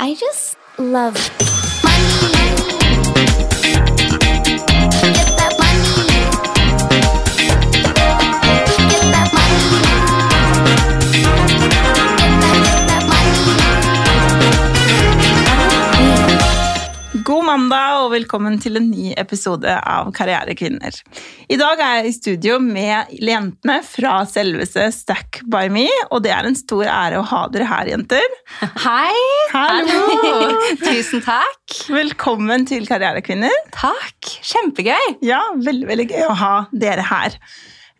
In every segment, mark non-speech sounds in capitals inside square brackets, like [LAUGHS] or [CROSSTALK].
I just love money. Mandag og velkommen til en ny episode av Karrierekvinner. I dag er jeg i studio med jentene fra selveste Stack by me, og det er en stor ære å ha dere her, jenter. Hei! Hallo! Tusen takk. Velkommen til Karrierekvinner. Takk. Kjempegøy. Ja, veldig, veldig gøy å ha dere her.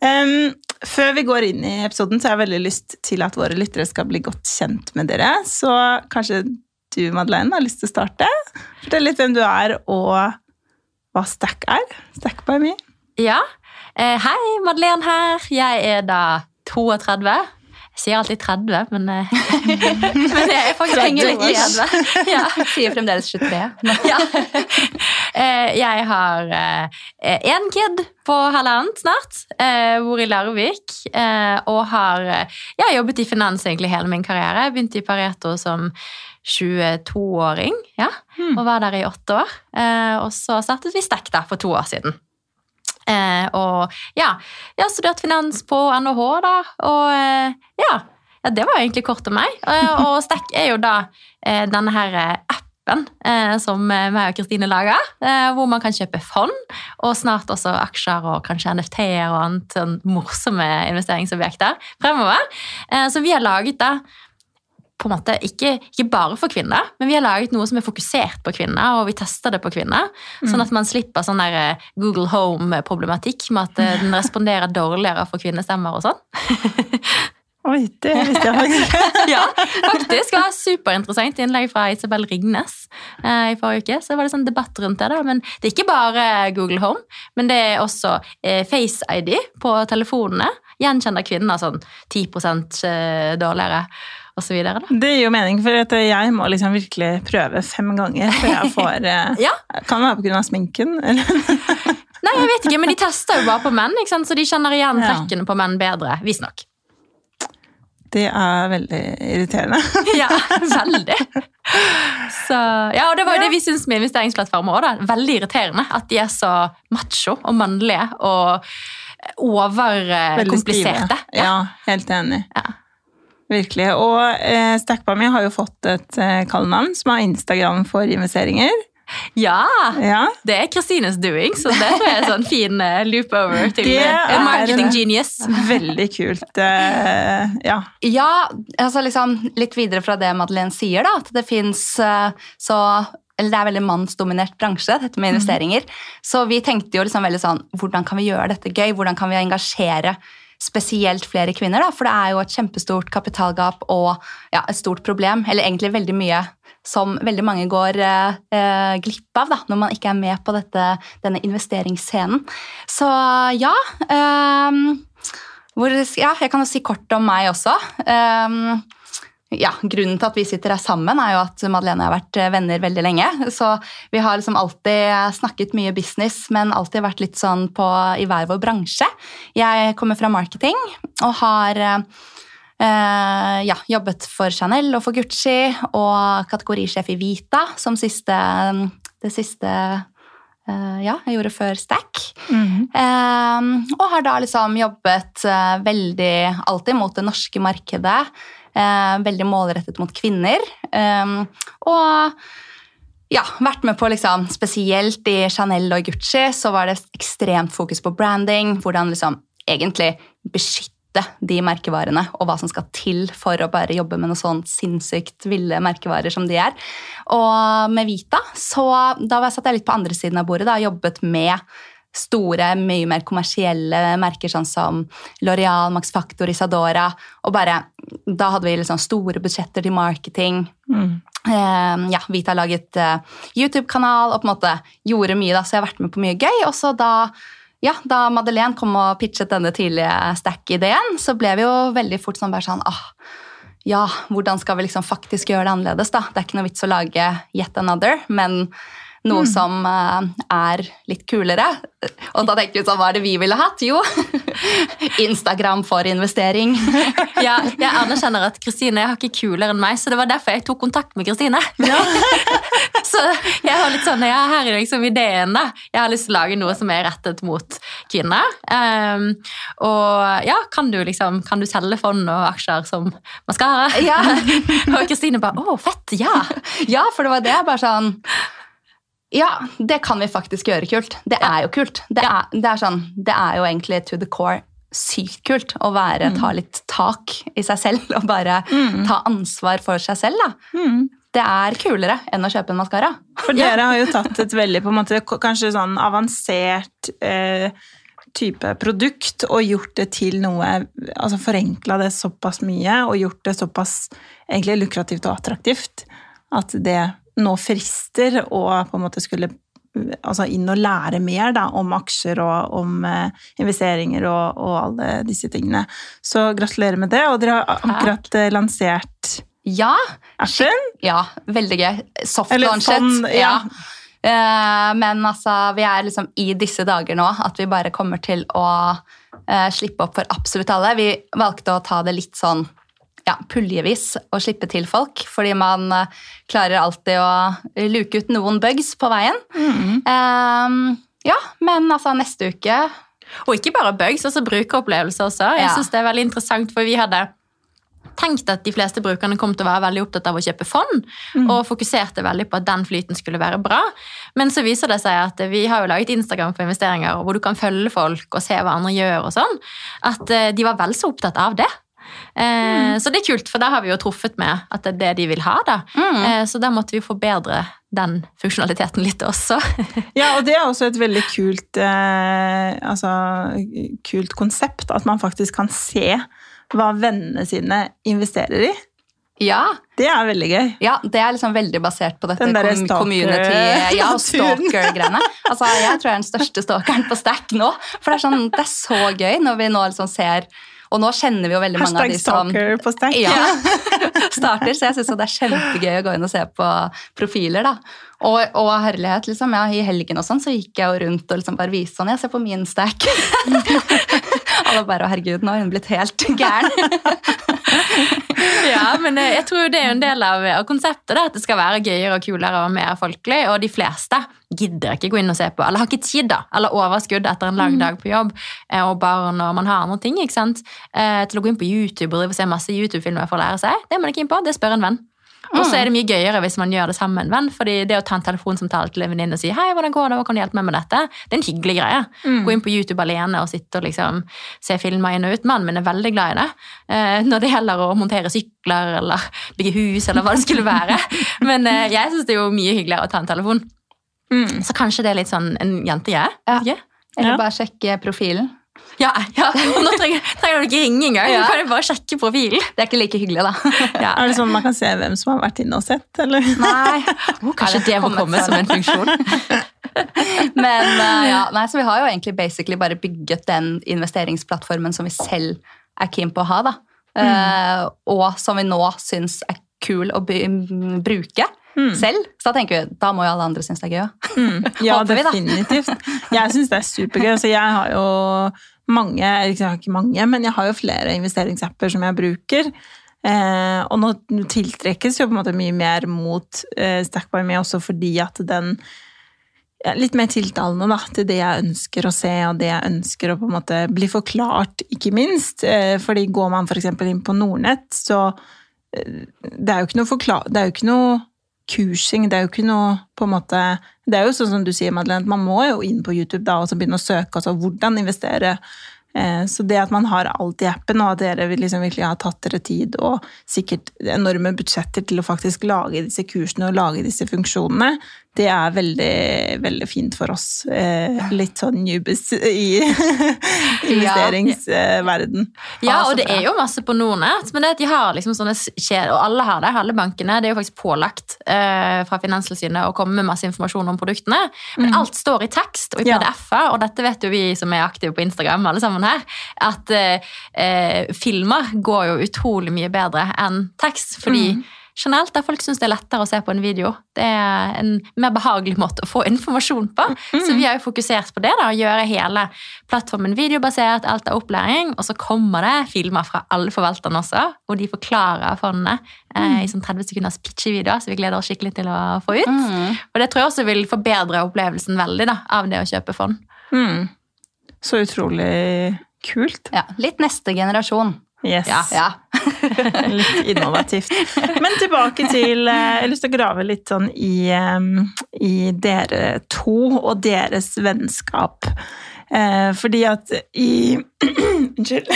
Um, før vi går inn i episoden, så har jeg veldig lyst til at våre lyttere skal bli godt kjent med dere. Så kanskje du, Madeleine, har lyst til å starte? Fortell litt hvem du er, og hva Stack er. Stack by me. Ja. Eh, hei, Madeleine her. Jeg er da 32. Jeg sier alltid 30, men, eh, [LAUGHS] men jeg er faktisk henger litt igjen. Ja. Sier fremdeles 23. [LAUGHS] Ja. Eh, Jeg har én kid på halvannet snart, eh, bor i Larvik, eh, og har eh, jeg har jobbet i finans egentlig hele min karriere. Jeg begynte i Pareto som 22-åring, ja, Hmm. og var der i åtte år. Eh, Og så startet vi Stack der for to år siden. Eh, og ja, jeg har studert finans på NHH, da, og eh, ja, ja, det var egentlig kort om meg. [LAUGHS] Og Stack er jo da denne her appen eh, som meg og Kristine lager, eh, hvor man kan kjøpe fond, og snart også aksjer og kanskje NFT-er og annet sånn morsomme investeringsobjekter fremover. Så vi har laget da på en måte ikke, ikke bare for kvinner, men vi har laget noe som er fokusert på kvinner, og vi tester det på kvinner, sånn at man slipper sånn der eh, Google Home-problematikk med at eh, den responderer dårligere for kvinnestemmer og sånn. [LAUGHS] Oi, det visste jeg faktisk ikke. [LAUGHS] ja, faktisk. Det var superinteressant innlegg fra Isabel Ringnes eh, i forrige uke. Så var det sånn debatt rundt det. da, Men det er ikke bare Google Home, men det er også eh, Face ID på telefonene. Gjenkjenner kvinner sånn 10 eh, dårligere, videre. Det gir jo mening, for jeg må liksom virkelig prøve fem ganger før jeg [LAUGHS] får eh, Ja. Kan det være av sminken? Eller? [LAUGHS] Nei, jeg vet ikke, men de tester jo bare på menn, så de kjenner igjen Ja. trekkene på menn bedre. Visstnok. Det er veldig irriterende. [LAUGHS] Ja, veldig. Så, ja, og det var jo det vi syns med investeringsplattformer òg. Veldig irriterende at de er så macho og mannlige og overkompliserte. Ja, helt enig. Ja. Virkelig. Og eh, Stackbamy har jo fått et eh, kallenavn som er Instagram for investeringer. ja! Ja, Det er Kristines doing, så det tror jeg er sånn fin eh, loop over til Det eh, er en marketing genius. Veldig kult. Uh, ja. Ja, altså liksom litt videre fra det Madeleine sier, da, at det fins så eller det er veldig mannsdominert bransje, dette med investeringer. Så vi tenkte jo liksom veldig sånn Hvordan kan vi gjøre dette gøy? Hvordan kan vi engasjere spesielt flere kvinner? da? For det er jo et kjempestort kapitalgap og ja, et stort problem. Eller egentlig veldig mye som veldig mange går eh, eh, glipp av da, når man ikke er med på dette, denne investeringsscenen. Så ja. eh, hvor, ja, jeg kan jo si kort om meg også. Ehm, ja, Grunnen til at vi sitter her sammen, er jo at Madeleine og jeg har vært eh, venner veldig lenge. Så vi har liksom alltid snakket mye business, men alltid vært litt sånn på, i hver vår bransje. Jeg kommer fra marketing og har eh, ja, jobbet for Chanel og for Gucci og kategorisjef i Vita som siste, det siste eh, ja, jeg gjorde før Stack. Mhm. Eh, og har da liksom jobbet uh, veldig alltid mot det norske markedet. Eh, veldig målrettet mot kvinner. Eh, og ja, vært med på liksom, Spesielt i Chanel og Gucci så var det ekstremt fokus på branding. Hvordan liksom egentlig beskytte de merkevarene, og hva som skal til for å bare jobbe med noe sånt sinnssykt ville merkevarer som de er. Og med Vita så da satt jeg litt på andre siden av bordet og jobbet med store, mye mer kommersielle merker sånn som L'Oreal, Max Factor, Isadora. Og bare, da hadde vi liksom store budsjetter til marketing. Mm. Eh, ja, Vita laget eh, YouTube-kanal og på en måte gjorde mye, da, så jeg har vært med på mye gøy. Og så da, ja, da Madeleine kom og pitchet denne tidlige stack-ideen, så ble vi jo veldig fort sånn bare sånn ah, Ja, hvordan skal vi liksom faktisk gjøre det annerledes, da? Det er ikke noe vits å lage yet another, men noe som eh, er litt kulere. Og da tenkte vi sånn, hva er det vi ville hatt? Jo, [LAUGHS] Instagram for investering. [LAUGHS] Ja, jeg [LAUGHS] anerkjenner at Kristine er ikke kulere enn meg, så det var derfor jeg tok kontakt med Kristine. så jeg har litt sånn, ja, her er liksom ideen da. Jeg har lyst til å lage noe som er rettet mot kvinner. Um, og ja, kan du liksom, kan du selge fond og aksjer som maskara? Ja. og Kristine bare, å, fett, ja. Ja, for det var det. Bare sånn Ja, det kan vi faktisk gjøre kult. Det er jo kult. Det er, det er, sånn, det er jo egentlig to the core sykt kult å være, ta litt tak i seg selv og bare ta ansvar for seg selv. da. Mm. Det er kulere enn å kjøpe en maskara. For dere har jo tatt et veldig på en måte, kanskje sånn avansert eh, type produkt og gjort det til noe Altså forenkla det såpass mye og gjort det såpass egentlig lukrativt og attraktivt at det nå frister å på en måte skulle altså inn og lære mer da, om aksjer og om eh, investeringer og, og alle disse tingene. Så gratulerer med det. Og dere har akkurat eh, lansert Ja, appen. ja, veldig gøy. Soft-launchet. fond, ja. Eh, men altså, vi er liksom i disse dager nå at vi bare kommer til å slippe opp for absolutt alle. Vi valgte å ta det litt sånn ja, puljevis og slippe til folk, fordi man eh, klarer alltid å luke ut noen bugs på veien. Eh, ja, men altså neste uke Og ikke bare bugs, altså brukeropplevelser også. Jeg Ja. synes det er veldig interessant, for vi hadde tenkt at de fleste brukerne kom til å være veldig opptatt av å kjøpe fond, og fokuserte veldig på at den flyten skulle være bra. Men så viser det seg at vi har jo laget Instagram for investeringer, hvor du kan følge folk og se hva andre gjør og sånn, at eh, de var vel så opptatt av det. Eh, Så det er kult, for da har vi jo truffet med at det er det de vil ha. da. Mm. Så da måtte vi forbedre den funksjonaliteten litt også. [LAUGHS] Ja, og det er også et veldig kult, eh, altså, kult konsept, at man faktisk kan se hva vennene sine investerer i. Ja, Det er veldig gøy. Ja, det er liksom veldig basert på dette com- community ja, og stalker-greiene. Altså, jeg tror jeg er den største stalkeren på Stack nå. For det er, sånn, det er så gøy når vi nå liksom ser Og nå kjenner vi jo veldig mange av Hashtag de som stalker ja, [LAUGHS] starter, så jeg syns det er kjempegøy å gå inn og se på profiler. da. Og, og herlighet, liksom. Ja, I helgen og sånn så gikk jeg jo rundt og liksom bare viste sånn Jeg ser på min stack. [LAUGHS] Alle bare Å, herregud, nå har hun blitt helt gæren. [LAUGHS] Ja, men eh, jeg tror det er en del av, av konseptet, da, at det skal være gøyere og kulere og mer folkelig. Og de fleste gidder ikke gå inn og se på, eller har ikke tid da, eller overskudd etter en lang dag på jobb, eh, og barn, og man har andre ting, ikke sant? Eh, til å gå inn på YouTube og drive og se masse YouTube-filmer for å lære seg. Det er man ikke inn på, det spør en venn. Og så er det mye gøyere hvis man gjør det sammen med en venn. fordi det å ta en telefonsamtale til en venninne og si hei, hvordan går det, hva kan du hjelpe meg med dette, det er en hyggelig greie. Gå inn på YouTube alene og sitte og liksom se filmer inn og ut. Mannen min er veldig glad i det. Eh, når det gjelder å montere sykler eller bygge hus eller hva det skulle være. [LAUGHS] Men eh, jeg syns det er jo mye hyggeligere å ta en telefon. Mm. Så kanskje det er litt sånn en jentegreie. Ja. Ikke? Eller bare sjekke profilen. Ja, ja. Og nå trenger, trenger du ikke ringe engang. Ja. Du kan jo bare sjekke profilen. Det er ikke like hyggelig, da. Ja. Er det sånn man kan se hvem som har vært inne og sett, eller? Nei. Kanskje det må komme som en funksjon. Men uh, ja, nei, så vi har jo egentlig basically bare bygget den investeringsplattformen som vi selv er keen på å ha, da. Eh, og som vi nå syns er kul å bruke. Mm. bruke selv. Så da tenker vi, da må jo alle andre synes det er gøy òg. Mm. Ja, [LAUGHS] definitivt. Jeg syns det er supergøy. Så jeg har jo mange, jeg ikke mange, men jeg har jo flere investeringsapper som jeg bruker. Eh, og nå tiltrekkes jo på en måte mye mer mot eh, Stack me også fordi at den er litt mer tiltalende da, til det jeg ønsker å se, og det jeg ønsker å på en måte bli forklart, ikke minst. Eh, fordi går man f.eks. inn på Nordnett, så eh, det er jo ikke noe forklar... Det er jo ikke noe kursing, det er jo ikke noe på en måte Det er jo sånn som du sier, Madeleine, at man må jo inn på YouTube da og så begynne å søke altså hvordan investere. Eh, Så det at man har alt i appen, og at dere liksom virkelig har tatt dere tid og sikkert enorme budsjetter til å faktisk lage disse kursene og lage disse funksjonene, det er veldig, veldig fint for oss. Eh, Litt sånn newbies i [LAUGHS] investeringsverden. Ja, og det er jo masse på Nordnett, men det at de har liksom sånne kjeder, og alle har det, alle bankene, det er jo faktisk pålagt eh, fra Finanstilsynet å komme med masse informasjon om produktene. Men alt står i tekst og i PDF-er, og dette vet jo vi som er aktive på Instagram, alle sammen her, at eh, eh, filmer går jo utrolig mye bedre enn tekst, fordi generelt der folk syns det er lettere å se på en video. Det er en mer behagelig måte å få informasjon på. Så vi har jo fokusert på det, da, å gjøre hele plattformen videobasert, alt er opplæring, og så kommer det filmer fra alle forvalterne også, hvor de forklarer fondene eh, i sånn 30 sekunders pitchevideoer, så vi gleder oss skikkelig til å få ut. Mm. Og det tror jeg også vil forbedre opplevelsen veldig da, av det å kjøpe fond. Mm. Så utrolig kult. Ja, litt neste generasjon. Yes. Ja. Ja. [LAUGHS] Litt innovativt. Men tilbake til eh, Jeg har lyst til å grave litt sånn i, i dere to og deres vennskap. Eh, fordi at i [CLEARS THROAT] Unnskyld.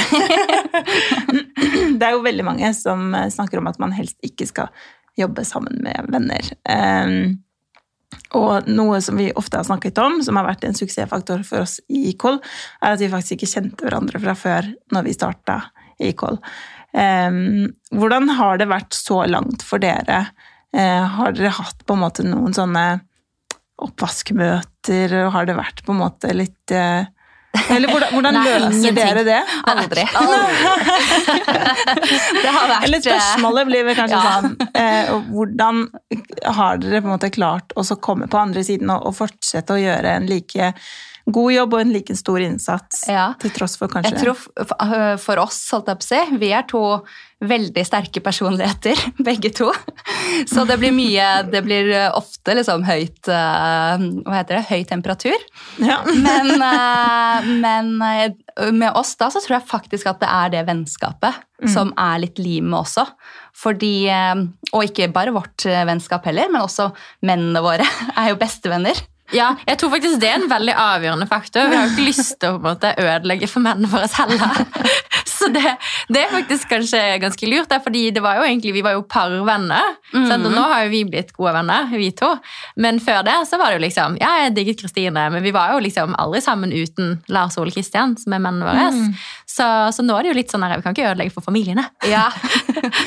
Det er jo veldig mange som eh, snakker om at man helst ikke skal jobbe sammen med venner. Og noe som vi ofte har snakket om, som har vært en suksessfaktor for oss i Equal, er at vi faktisk ikke kjente hverandre fra før når vi starta Equal. Um, hvordan har det vært så langt for dere? Eh, har dere hatt på en måte noen sånne oppvaskmøter? Har det vært på en måte litt eh, Eller hvordan, hvordan [LAUGHS] Nei, løser dere det? Aldri. [LAUGHS] det har vært Eller spørsmålet blir vel kanskje Ja. sånn eh, Hvordan har dere på en måte klart å komme på andre siden og, og fortsette å gjøre en like god jobb og en like stor innsats Ja. til tross for kanskje Jeg tror f- for oss, holdt jeg på å si, vi er to veldig sterke personligheter, [LAUGHS] begge to. Så det blir mye Det blir ofte liksom høyt eh, Hva heter det? Høy temperatur. ja. [LAUGHS] Men, men med oss da så tror jeg faktisk at det er det vennskapet som er litt limet også. Fordi, og ikke bare vårt vennskap heller, men også mennene våre [LAUGHS] er jo bestevenner. Ja, jeg tror faktisk det er en veldig avgjørende faktor. Vi har jo ikke lyst til å måte, ødelegge for mennene våre heller. Så det, det er faktisk kanskje ganske lurt, der, fordi det var jo egentlig, vi var jo parvenner. sant? Og nå har jo vi blitt gode venner, vi to. Men før det så var det jo liksom Ja, jeg digget Kristine, men vi var jo liksom aldri sammen uten Lars Ole Kristian, som er mennene våre. Så, så nå er det jo litt sånn her, vi kan ikke ødelegge for familiene. Ja.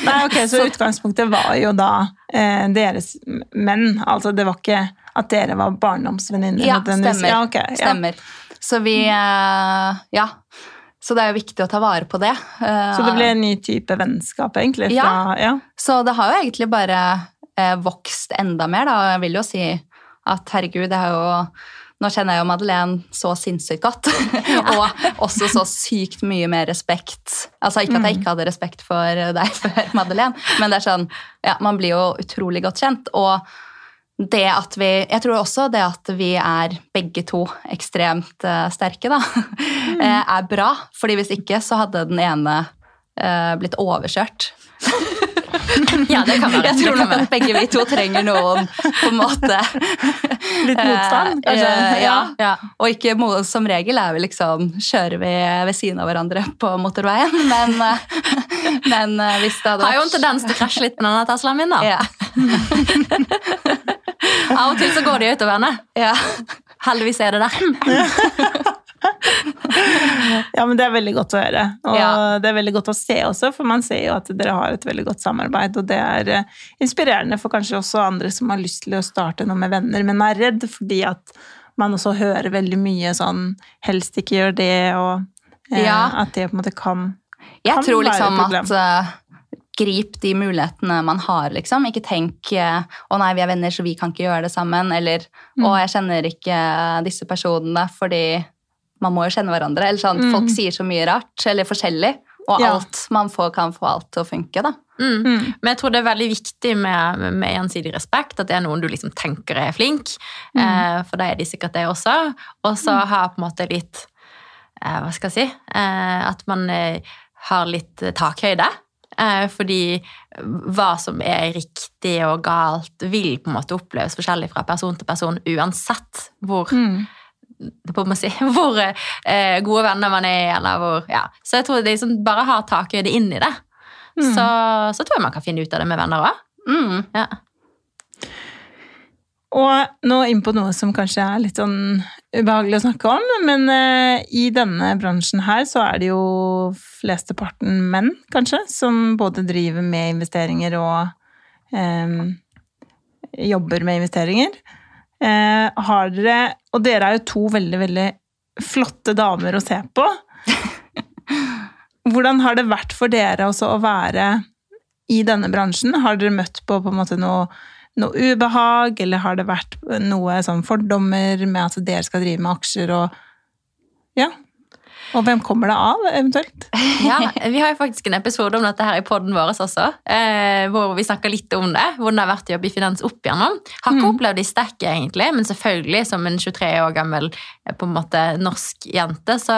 Nei, ok, Så [LAUGHS] utgangspunktet var jo da eh, deres menn. Altså det var ikke at dere var barndomsvenninner? Ja, stemmer. Ja, okay, ja. Stemmer. Så vi eh, Ja. Så det er jo viktig å ta vare på det. Eh, Så det ble en ny type vennskap, egentlig? Fra, ja. Så det har jo egentlig bare eh, vokst enda mer, da. Jeg vil jo si at herregud, det er jo Nå kjenner jeg jo Madeleine så sinnssykt godt. [LAUGHS] [LAUGHS] og også så sykt mye mer respekt. Altså Ikke at jeg ikke hadde respekt for deg [LAUGHS] før, Madeleine, men det er sånn, ja, man blir jo utrolig godt kjent. Og det at vi Jeg tror også det at vi er begge to ekstremt eh, sterke, da, mm. [LAUGHS] er bra. Fordi hvis ikke så hadde den ene eh, blitt overkjørt. [LAUGHS] Ja, det kan være. Jeg tror nok at begge vi to trenger noen på en måte [LAUGHS] Litt motstand, Eh, kanskje? eh, ja. Ja. Og ikke som regel er vi liksom kjører vi ved siden av hverandre på motorveien, men, eh, men eh, hvis det hadde Har jo en tendens til å krasje litt med denne Teslaen min, da. ja, Av og til så går de utover henne. ja. Heldigvis er det der. [LAUGHS] Ja, men Det er veldig godt å høre. Og Ja. det er veldig godt å se også, for man ser jo at dere har et veldig godt samarbeid. Og det er eh, inspirerende for kanskje også andre som har lyst til å starte noe med venner, men er redd fordi at man også hører veldig mye sånn 'helst ikke gjør det', og eh, Ja. at det på en måte kan Jeg tror liksom være et liksom problem. at eh, Grip de mulighetene man har, liksom. Ikke tenk eh, 'Å nei, vi er venner, så vi kan ikke gjøre det sammen'. Eller Mm. 'Å, jeg kjenner ikke disse personene fordi man må jo kjenne hverandre'. Eller sånn, Mm. Folk sier så mye rart, eller forskjellig. Og Ja. alt man får, kan få alt til å funke, da. Mm. Mm. Men jeg tror det er veldig viktig med, med gjensidig respekt, at det er noen du liksom tenker er flink. Eh, for da er de sikkert det også. Og så ha på en måte litt eh, Hva skal jeg si? Eh, at man eh, har litt takhøyde. Eh, fordi hva som er riktig og galt, vil på en måte oppleves forskjellig fra person til person uansett hvor Mm. si, [LAUGHS] hvor eh, gode venner man er, eller hvor ja. Så jeg tror det som liksom bare har takhøyde inn i det. Mm. Så, så tror jeg man kan finne ut av det med venner òg. Mm. Ja. Og nå inn på noe som kanskje er litt sånn ubehagelig å snakke om, men eh, i denne bransjen her så er det jo flesteparten menn, kanskje, som både driver med investeringer og eh, jobber med investeringer. Eh, har dere Og dere er jo to veldig, veldig flotte damer å se på. [LAUGHS] Hvordan har det vært for dere også å være i denne bransjen? Har dere møtt på på en måte noe, noe ubehag, eller har det vært noe sånn fordommer med at dere skal drive med aksjer og Ja. Og hvem kommer det av, eventuelt? [LAUGHS] Ja, Vi har jo faktisk en episode om dette her i podden vår også, eh, hvor vi snakker litt om det. Hvordan det har vært å jobbe i finans opp igjennom. Har ikke opplevd det i stekket, egentlig, men selvfølgelig, som en 23 år gammel eh, på en måte norsk jente, så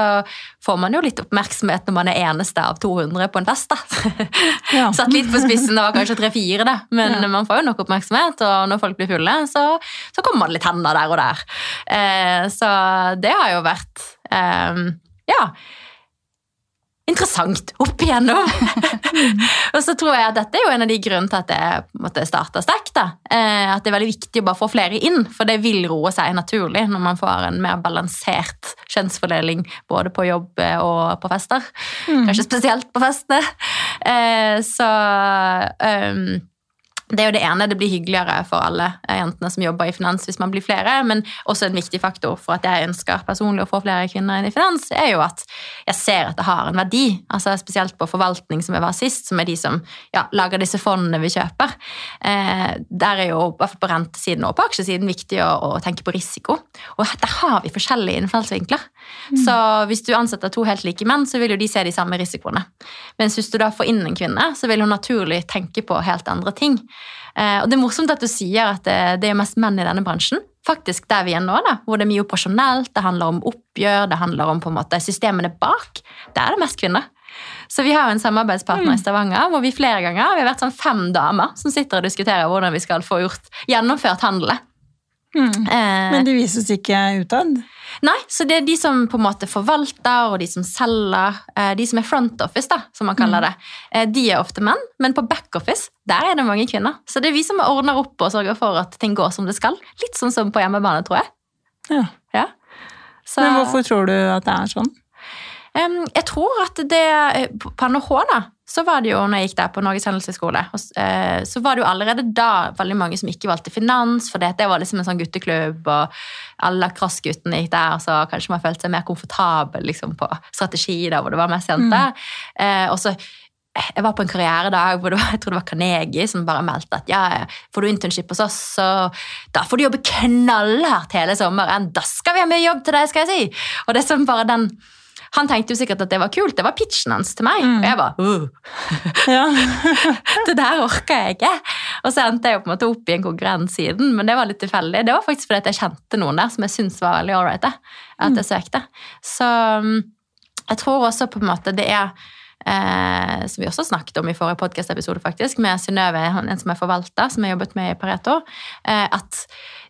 får man jo litt oppmerksomhet når man er eneste av 200 på en fest. da. [LAUGHS] Ja. Satt litt på spissen, det var kanskje tre-fire, det, Men Ja. man får jo nok oppmerksomhet, og når folk blir fulle, så, så kommer det litt hender der og der. Eh, så det har jo vært eh, ja, interessant opp igjennom. [LAUGHS] og så tror jeg at dette er jo en av de grunnene til at jeg måtte starte sterkt. Eh, at det er veldig viktig å bare få flere inn, for det vil roe seg naturlig når man får en mer balansert kjønnsfordeling både på jobb eh, og på fester. Kanskje spesielt på festene. Eh, så ehm, det er jo det ene, det blir hyggeligere for alle eh, jentene som jobber i finans hvis man blir flere, men også en viktig faktor for at jeg ønsker personlig å få flere kvinner inn i finans, er jo at jeg ser at det har en verdi. altså Spesielt på forvaltning, som jeg var sist, som er de som ja, lager disse fondene vi kjøper. Eh, der er jo på rentesiden og på aksjesiden viktig å, å tenke på risiko. Og der har vi forskjellige innfallsvinkler. Så hvis du ansetter to helt like menn, så vil jo de se de samme risikoene. Mens hvis du da får inn en kvinne, så vil hun naturlig tenke på helt andre ting. Eh, og det er morsomt at du sier at det, det er mest menn i denne bransjen. Faktisk der vi er nå, da, hvor det er mye operasjonelt, det handler om oppgjør, det handler om på en måte systemene bak. Der er det mest kvinner. Så vi har en samarbeidspartner i Stavanger hvor vi flere ganger vi har vært sånn fem damer som sitter og diskuterer hvordan vi skal få gjort, gjennomført handelen. Eh, Men de vises ikke utad? Nei, så det er de som på en måte forvalter, og de som selger, eh, de som er front office, da, som man kaller det. Eh, De er ofte menn, men på back office der er det mange kvinner. Så det er vi som ordner opp og sørger for at ting går som det skal. Litt sånn som på hjemmebane, tror jeg. Ja. Ja. Så, Men hvorfor tror du at det er sånn? Jeg tror at det På på NHH, da, så var det jo når jeg gikk der på Norges handelshøyskole, eh, så var det jo allerede da veldig mange som ikke valgte finans, for det, det var liksom en sånn gutteklubb, og alle crossguttene gikk der, så kanskje man følte seg mer komfortabel liksom, på strategi, da, hvor det var mest jenter. Eh, og så eh, jeg var på en karrieredag hvor var, jeg tror det var Carnegie som bare meldte at ja, får du internship hos oss, så da får du jobbe knallhardt hele sommeren. Da skal vi ha mye jobb til deg, skal jeg si. Og det som bare den Han tenkte jo sikkert at det var kult. Det var pitchen hans til meg. Og jeg bare uh, Ja. [LAUGHS] Det der orka jeg ikke. Og så endte jeg jo på en måte opp i en konkurrent siden, men det var litt tilfeldig. Det var faktisk fordi jeg kjente noen der som jeg syntes var veldig ålreit, at jeg søkte. Så um, jeg tror også på en måte det er Eh, som vi også snakket om i forrige podcast-episode faktisk, med Synnøve, en som er forvalter, som jeg jobbet med i Pareto, eh, at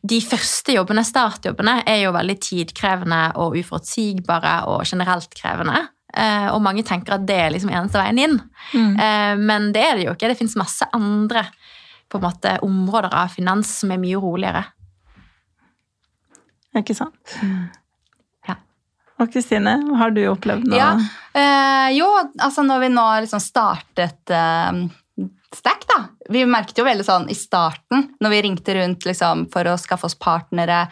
de første jobbene, startjobbene, er jo veldig tidkrevende og uforutsigbare og generelt krevende. Eh, og mange tenker at det er liksom eneste veien inn. Mm. Eh, men det er det jo ikke. Det fins masse andre på en måte, områder av finans som er mye roligere. Ikke sant? Ja. Og Kristine, har du opplevd noe? Ja. Eh, jo, altså når vi nå liksom startet eh, Stack, da. Vi merket jo veldig sånn i starten, når vi ringte rundt liksom, for å skaffe oss partnere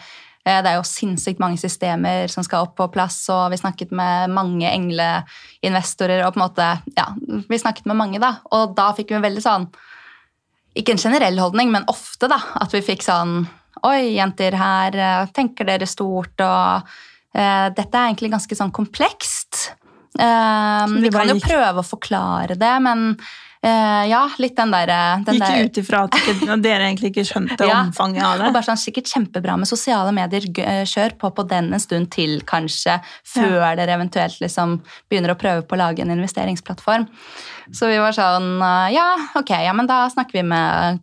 eh, Det er jo sinnssykt mange systemer som skal opp på plass, og vi snakket med mange engleinvestorer. og på en måte, ja, Vi snakket med mange, da, og da fikk vi veldig sånn Ikke en generell holdning, men ofte da, at vi fikk sånn Oi, jenter, her eh, tenker dere stort, og eh, dette er egentlig ganske sånn komplekst. Eh, vi kan jo prøve å forklare det, men eh, ja, litt den der, den Gikk der ut ifra at dere egentlig ikke skjønte [LAUGHS] Ja. omfanget av og det? bare sånn, Sikkert kjempebra med sosiale medier. Eh, Kjør på på den en stund til, kanskje, før dere eventuelt liksom begynner å prøve på å lage en investeringsplattform. Så vi var sånn uh, Ja, ok, ja, men da snakker vi med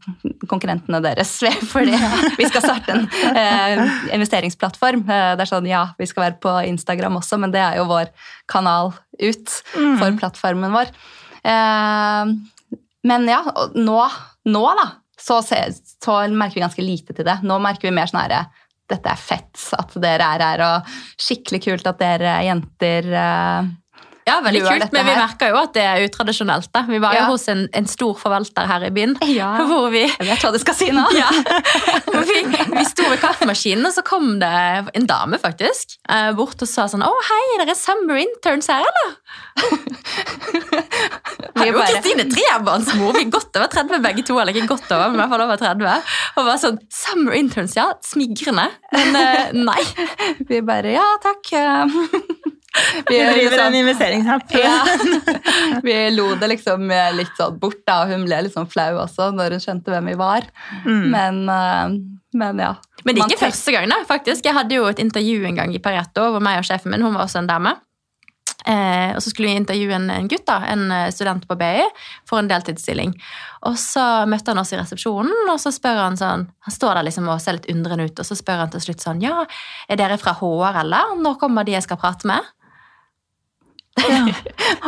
konkurrentene deres. [LAUGHS] Fordi vi skal starte en uh, investeringsplattform. Eh, det er sånn, ja, vi skal være på Instagram også, men det er jo vår kanal ut for plattformen vår. Eh, men ja, nå, nå da, så, så merker vi ganske lite til det. Nå merker vi mer sånn herre dette er fett at dere er her, og skikkelig kult at dere jenter eh, Ja, veldig kult, men vi her. merker jo at det er utradisjonelt. da. Vi var jo Ja. hos en, en stor forvalter her i byen, Ja. [LAUGHS] hvor vi Jeg vet hva du skal si nå. [LAUGHS] ja. vi, vi sto ved kaffemaskinen, og så kom det en dame faktisk eh, bort og sa sånn Å, hei, er dere er summer interns her, eller? [LAUGHS] Vi Hallo, jo Kristine trebarnsmor. Vi er godt over 30 begge to. Eller ikke godt over, men i hvert fall over 30. Og var sånn Summer interns, ja. Smigrende. Men eh, nei. Vi bare Ja, takk. Vi driver liksom- en investeringsapp. [LAUGHS] ja. vi lo det liksom litt sånn bort, da, og hun ble litt sånn flau også når hun skjønte hvem vi var. Mm. Men, eh, men ja. Men det er ikke Man, første gang, da, faktisk. Jeg hadde jo et intervju en gang i Pareto hvor meg og sjefen min, hun var også en dame. Eh, og så skulle vi intervjue en, en gutt, da, en eh, student på BI, for en deltidsstilling. Og så møtte han oss i resepsjonen, og så spør han sånn Han står der liksom og ser litt undrende ut, og så spør han til slutt sånn Ja, er dere fra HR, eller? Når kommer de jeg skal prate med?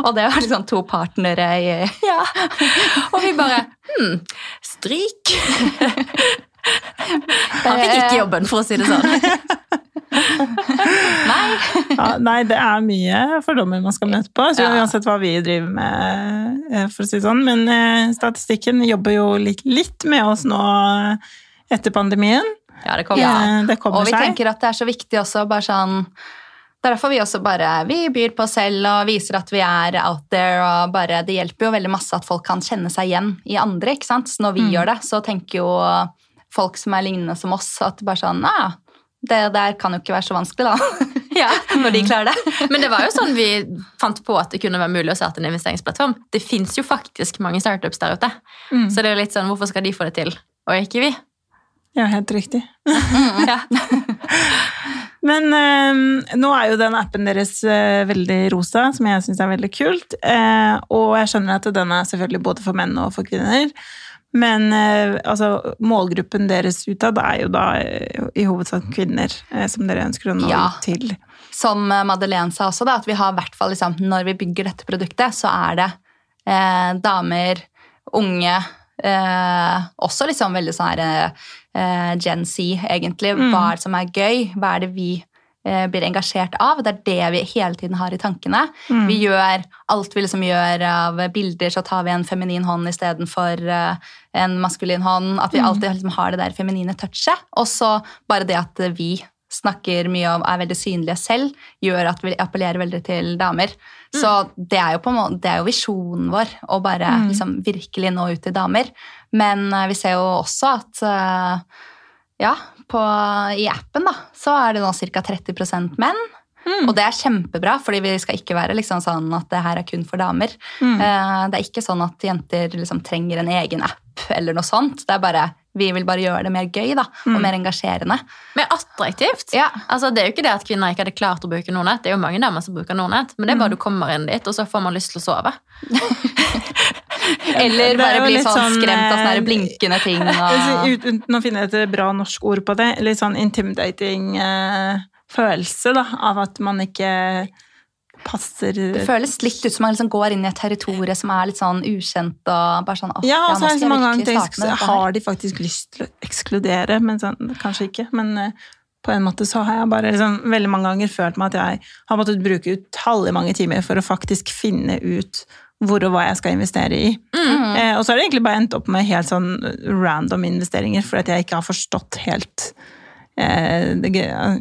Og det var liksom to partnere i Ja. Og vi bare Hm, stryk. Han fikk ikke jobben, for å si det sånn. Nei! Ja, nei, det er mye fordommer man skal møte på, så uansett hva vi driver med, eh, for å si det sånn. Men eh, statistikken jobber jo litt, litt med oss nå etter pandemien. Ja, det kommer. ja. Det kommer Og vi seg. tenker at det er så viktig også bare sånn det er derfor vi også bare vi byr på oss selv og viser at vi er out there. og bare, Det hjelper jo veldig masse at folk kan kjenne seg igjen i andre. ikke sant? Så når vi Mm. gjør det, så tenker jo folk som er lignende som oss, at bare sånn ah, Det der kan jo ikke være så vanskelig, da. [LAUGHS] Ja. Når de klarer det. [LAUGHS] Men det var jo sånn vi fant på at det kunne være mulig å starte en investeringsplattform. Det fins jo faktisk mange startups der ute. Mm. Så det er jo litt sånn, hvorfor skal de få det til, og ikke vi? Ja, helt riktig. [LAUGHS] Ja. Men eh, nå er jo den appen deres eh, veldig rosa, som jeg syns er veldig kult. Eh, og jeg skjønner at den er selvfølgelig både for menn og for kvinner. Men eh, altså, målgruppen deres utad er jo da eh, i hovedsak kvinner eh, som dere ønsker å nå Ja. ut til. Som Madeleine sa også, da, at vi har i hvert fall liksom, når vi bygger dette produktet, så er det eh, damer, unge, eh, også liksom veldig sånn her eh, Gen Z, egentlig. Mm. Hva er det som er gøy? Hva er det vi eh, blir engasjert av? Det er det vi hele tiden har i tankene. Mm. Vi gjør alt vi liksom gjør av bilder, så tar vi en feminin hånd istedenfor eh, en maskulin hånd. At vi Mm. alltid liksom har det der feminine touchet. Og så bare det at vi snakker mye om, er veldig synlige selv, gjør at vi appellerer veldig til damer. Så det er jo på måte, det er jo visjonen vår å bare Mm. liksom virkelig nå ut til damer. Men uh, vi ser jo også at uh, ja, på, i appen da, så er det nå ca. 30 menn. Mm. Og det er kjempebra, fordi vi skal ikke være liksom sånn at det her er kun for damer. Mm. Eh, Det er ikke sånn at jenter liksom trenger en egen app eller noe sånt. Det er bare, Vi vil bare gjøre det mer gøy da, og Mm. mer engasjerende. Mer attraktivt. Ja, Altså, det er jo ikke det at kvinner ikke hadde klart å bruke Nordnett. Det er jo mange damer som bruker Nordnett, men det er bare du kommer inn dit, og så får man lyst til å sove. [LAUGHS] Eller er bare bli sånn sånn, skremt av sånne eh, blinkende [LAUGHS] ting. Og... ut- Uten å finne et bra norsk ord på det, litt sånn intimidating eh, følelse da, av at man ikke passer Det føles litt ut som man liksom går inn i et territorium som er litt sånn ukjent. og bare sånn, Ja, og så er det så mange ganger tenkt, har de faktisk lyst til å ekskludere, men sånn, kanskje ikke. Men eh, på en måte så har jeg bare liksom, veldig mange ganger følt meg at jeg har måttet bruke utallige mange timer for å faktisk finne ut hvor og hva jeg skal investere i. Mm. Eh, og så har det egentlig bare endt opp med helt sånn random investeringer, fordi at jeg ikke har forstått helt eh,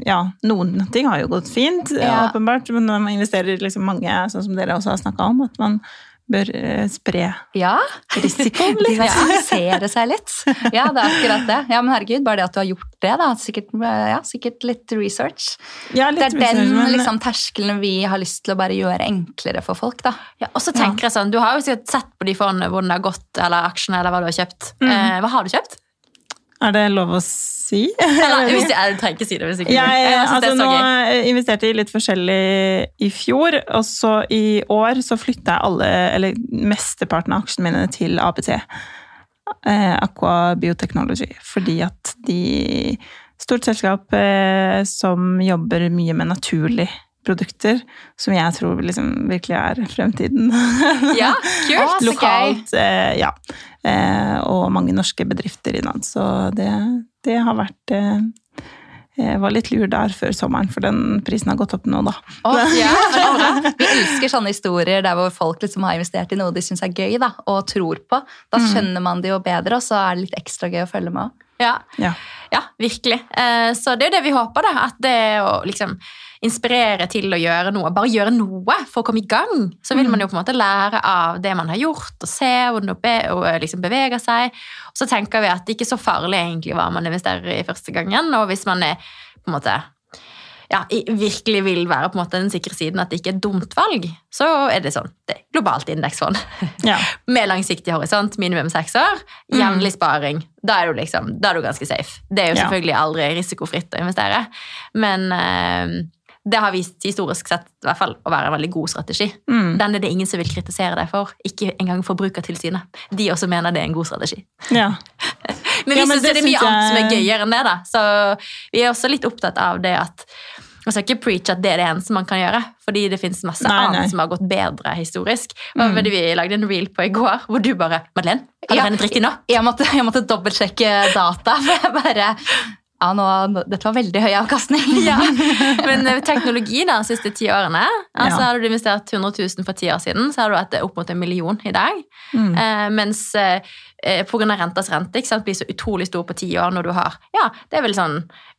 Ja, noen ting har jo gått fint, eh, Ja. åpenbart, men når man investerer liksom mange, sånn som dere også har snakka om, at man bør eh, spre Ja, risikoen [LAUGHS] litt. diversifisere seg litt. Ja, det er akkurat det. Ja, men herregud, bare det at du har gjort det, da. Sikkert, ja, sikkert litt research. Ja, Det litt er den research, men- liksom, terskelen vi har lyst til å bare gjøre enklere for folk, da. Ja, og så tenker jeg sånn, Du har jo sikkert sett på de fondene hvordan det har gått, eller aksjene, eller hva du har kjøpt. Mm. Eh, hva har du kjøpt? Er det lov å si? [LAUGHS] Eller, jeg, trenger ikke si det hvis ikke. Jeg, Jeg altså, det nå investerte jeg i litt forskjellig i fjor, og så i år så flytta jeg alle, eller mesteparten av aksjene mine til ABT. Eh, Aqua Biotechnology. Fordi at de Stort selskap eh, som jobber mye med naturlige produkter, som jeg tror liksom virkelig er fremtiden. Ja, kult. [LAUGHS] Lokalt, eh, ja. Eh, og mange norske bedrifter innan. Så det, det har vært eh, Jeg var litt lur der før sommeren, for den prisen har gått opp nå, da. Oh, [LAUGHS] Ja, Vi elsker sånne historier der hvor folk liksom har investert i noe de syns er gøy, da, og tror på. Da Mm. skjønner man det jo bedre, og så er det litt ekstra gøy å følge med. Ja. Ja. ja. virkelig. Eh, Så det er jo det vi håper, da. At det å liksom inspirere til å gjøre noe, bare gjøre noe for å komme i gang, så vil man jo på en måte lære av det man har gjort, og se hvordan det og liksom beveger seg. Og så tenker vi at det ikke er så farlig egentlig hva man investerer i første gangen, og hvis man er på en måte ja, virkelig vil være på en måte den sikre siden at det ikke er et dumt valg, så er det sånn. Det er globalt indeksfond. [LAUGHS] Ja. Med langsiktig horisont, minimum seks år, jevnlig sparing. Da er du liksom, da er du ganske safe. Det er jo selvfølgelig aldri risikofritt å investere, men eh, det har vist historisk sett i hvert fall å være en veldig god strategi. Mm. Den er det ingen som vil kritisere deg for, ikke engang Forbrukertilsynet. De også mener det er en god strategi. ja. [LAUGHS] Men vi Ja, syns det det er mye jeg... annet som er gøyere enn det. da. Så vi er også litt opptatt av det at Man skal ikke preach at det er det eneste man kan gjøre, fordi det finnes masse Nei, annet nei. som har gått bedre historisk. Fordi Vi lagde en reel på i går hvor du bare Madeleine, har du Ja. regnet riktig nå? Jeg måtte, jeg måtte dobbeltsjekke data, for jeg bare Ja, nå, dette var veldig høy avkastning. [LAUGHS] Ja. [LAUGHS] Men eh, teknologi da, de siste ti årene altså Ja. Hadde du investert 100 000 for ti år siden, så hadde du hatt opp mot en million i dag. Mm. Eh, mens eh, pga. grunn av rentas rente ikke sant, blir så utrolig stor på ti år når du har ja, det er vel sånn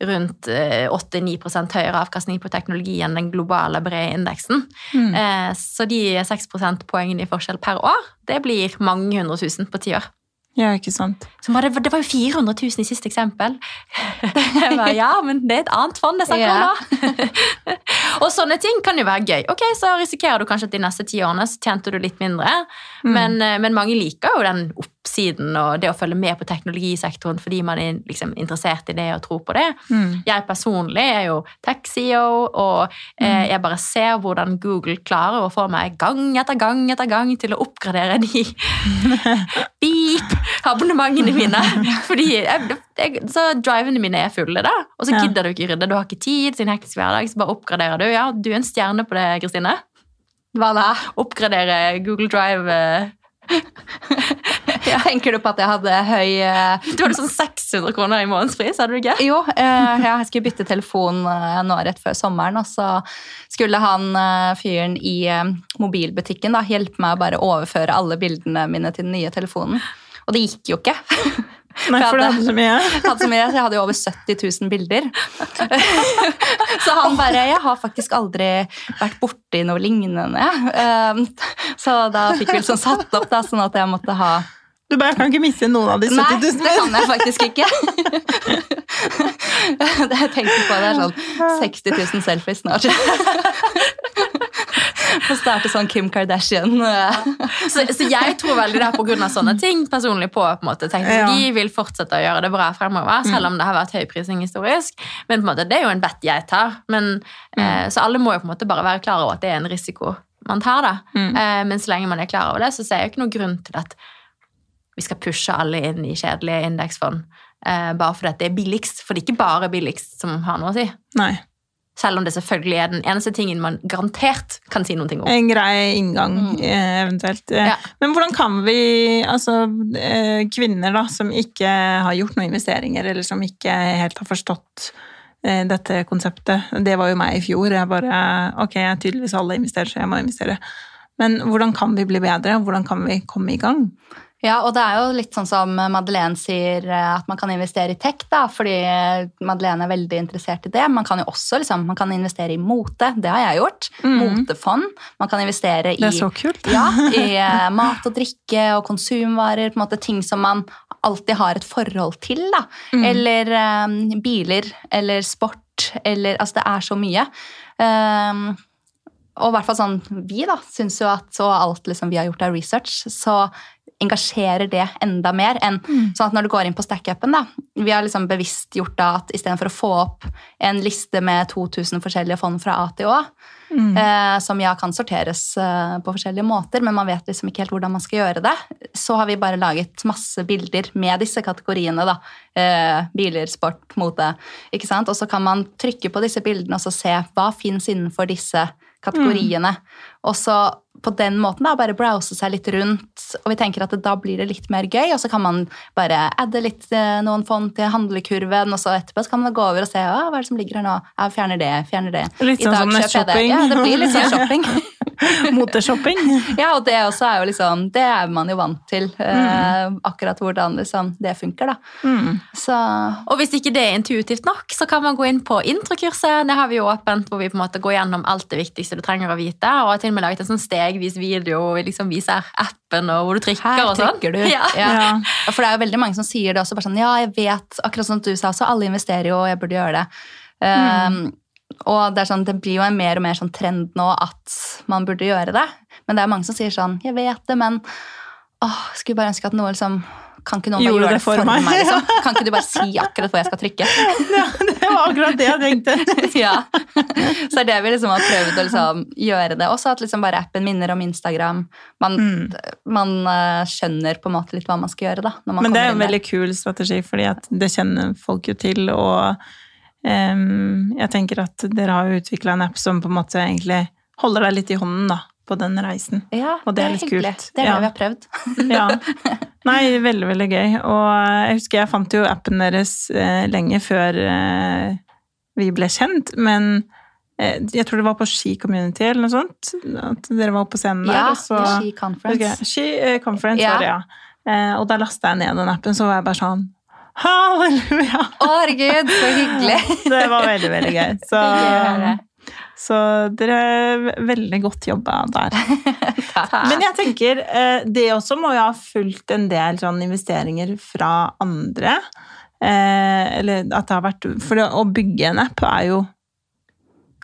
rundt eh, 8-9% høyere avkastning på teknologi enn den globale brede indeksen. Mm. Eh, så de 6 prosentpoengene i forskjell per år, det blir mange hundre tusen på ti år. Ja, ikke sant. Bare, det var jo 400 000 i siste eksempel. Jeg bare, ja, men det er et annet fond jeg snakker om da. [LAUGHS] og sånne ting kan jo være gøy. Ok, Så risikerer du kanskje at de neste ti årene så tjente du litt mindre. Men, eh, men mange liker jo den oppsiden og det å følge med på teknologisektoren fordi man er liksom interessert i det og tror på det. Mm. Jeg personlig er jo tech-CEO, og eh, jeg bare ser hvordan Google klarer å få meg gang etter gang etter gang til å oppgradere de [LAUGHS] beep abonnementene mine. [LAUGHS] Fordi jeg, jeg, så drivene mine er fulle, da. Og så gidder du ikke rydde. Du har ikke tid en hektisk hverdag, så bare oppgraderer du. Ja, du er en stjerne på det, Kristine. Hva da? Oppgradere Google Drive. eh. [LAUGHS] Tenker du på at jeg hadde høy eh, Du hadde sånn 600 kroner i månedspris, hadde du ikke? Jo, eh, jeg skulle bytte telefon eh, nå rett før sommeren, og så skulle han eh, fyren i eh, mobilbutikken da, hjelpe meg å bare overføre alle bildene mine til den nye telefonen. Og det gikk jo ikke. Nei, for du hadde- hadde så mye. [LAUGHS] Hadde, så mye, så jeg hadde jo over 70 000 bilder. [LAUGHS] Så han bare Jeg har faktisk aldri vært borti noe lignende. Så da fikk vi liksom satt opp da, sånn at jeg måtte ha Du bare, kan ikke miste noen av de 70 000. Nei, det kan jeg faktisk ikke. [LAUGHS] Det jeg tenker på, det er sånn 60 000 selfies snart. [LAUGHS] Få starte sånn Kim Kardashian. Så, så jeg tror veldig det er av sånne ting personlig på, på en måte. Teknologi vil fortsette å gjøre det bra fremover, selv om det har vært høyprising historisk. Men på en måte, det er jo en bet jeg tar. Men, eh, så alle må jo på en måte bare være klar over at det er en risiko man tar. da. Mm. Eh, men så lenge man er klar over det, så ser jeg ikke noen grunn til at vi skal pushe alle inn i kjedelige indeksfond. Eh, bare fordi det er billigst. For det er ikke bare billigst som har noe å si. Nei. Selv om det selvfølgelig er den eneste tingen man garantert kan si noe om. En grei inngang, Mm. eh, eventuelt. Eh, Ja. Men hvordan kan vi, altså eh, kvinner da, som ikke har gjort noen investeringer, eller som ikke helt har forstått dette konseptet, det var jo meg i fjor, jeg bare, ok, jeg er tydeligvis alle investerer, så jeg må investere. Men hvordan kan vi bli bedre? Hvordan kan vi komme i gang? Ja, og det er jo litt sånn som Madeleine sier, eh, at man kan investere i tech, da, fordi eh, Madeleine er veldig interessert i det. Man kan jo også liksom, man kan investere i mote, det har jeg gjort. Motefond. Man kan investere i Det er så kult. Ja, [LAUGHS] i eh, mat og drikke og konsumvarer, på en måte ting som man alltid har et forhold til. Da. Eller um, biler, eller sport, eller Altså, det er så mye. Um, og i hvert fall sånn, vi da, syns jo at så alt liksom, vi har gjort av research, så engasjerer det enda mer enn sånn at når du går inn på StackUpen, da, vi har liksom bevisst gjort da at istedenfor å få opp en liste med 2000 forskjellige fond fra A til Å, Mm. eh, som ja kan sorteres eh, på forskjellige måter, men man vet liksom ikke helt hvordan man skal gjøre det, så har vi bare laget masse bilder med disse kategoriene. da, eh, Biler, sport, mote. ikke sant? Og så kan man trykke på disse bildene og så se hva fins innenfor disse kategoriene. Og så på den måten da, bare browse seg litt rundt, og vi tenker at da blir det litt mer gøy, og så kan man bare adde litt eh, noen fond til handlekurven, og så etterpå så kan man gå over og se hva er det som ligger her nå. Ja, fjerner det, fjerner det. Litt sånn som jeg nettshopping. Ja, det blir litt sånn [LAUGHS] shopping. [LAUGHS] Moteshopping. Ja, og det også er jo liksom Det er man jo vant til. eh, akkurat hvordan liksom det funker, da. Mm. Så Og hvis ikke det er intuitivt nok, så kan man gå inn på introkurset. Det har vi jo åpent, hvor vi på en måte går gjennom alt det viktigste du trenger å vite. Og har til og med laget en sånn stegvis video hvor vi liksom viser appen og hvor du trykker her og sånn. du. Ja. Ja. Ja. For det er jo veldig mange som sier det også. bare sånn, Ja, jeg vet, akkurat som du sa, så alle investerer jo, og jeg burde gjøre det. Um, og det, er sånn, det blir jo en mer og mer sånn trend nå at man burde gjøre det. Men det er mange som sier sånn Jeg vet det, men åh, skulle bare ønske at noe liksom Kan ikke noen bare gjøre det for meg. liksom? [LAUGHS] Kan ikke du bare si akkurat hvor jeg skal trykke? [LAUGHS] Ja, det var akkurat det jeg tenkte. [LAUGHS] ja. Så det er det vi liksom har prøvd å liksom gjøre det. Også at liksom bare appen minner om Instagram. Man, Mm. man eh, skjønner på en måte litt hva man skal gjøre. da. Men det er en veldig kul strategi, fordi at det kjenner folk jo til, og jeg tenker at dere har utvikla en app som på en måte egentlig holder deg litt i hånden da, på den reisen. Ja, Og det er litt hyggelig. kult. Det er Ja. det vi har prøvd. [LAUGHS] Ja. Nei, veldig, veldig gøy. Og jeg husker jeg fant jo appen deres eh, lenge før eh, vi ble kjent, men eh, jeg tror det var på Ski Community eller noe sånt, at dere var oppe på scenen der. Ja, og så, Ski Conference. Okay, Ski eh, Conference Ja. var det, ja. Eh, og da lasta jeg ned den appen, så var jeg bare sånn Halleluja! Å, herregud, så hyggelig. Det var veldig, veldig gøy. [LAUGHS] Så, så dere er veldig godt jobba der. [LAUGHS] Men jeg tenker, eh, det også må jo ha fulgt en del sånn investeringer fra andre. Eh, Eller at det har vært For å bygge en app er jo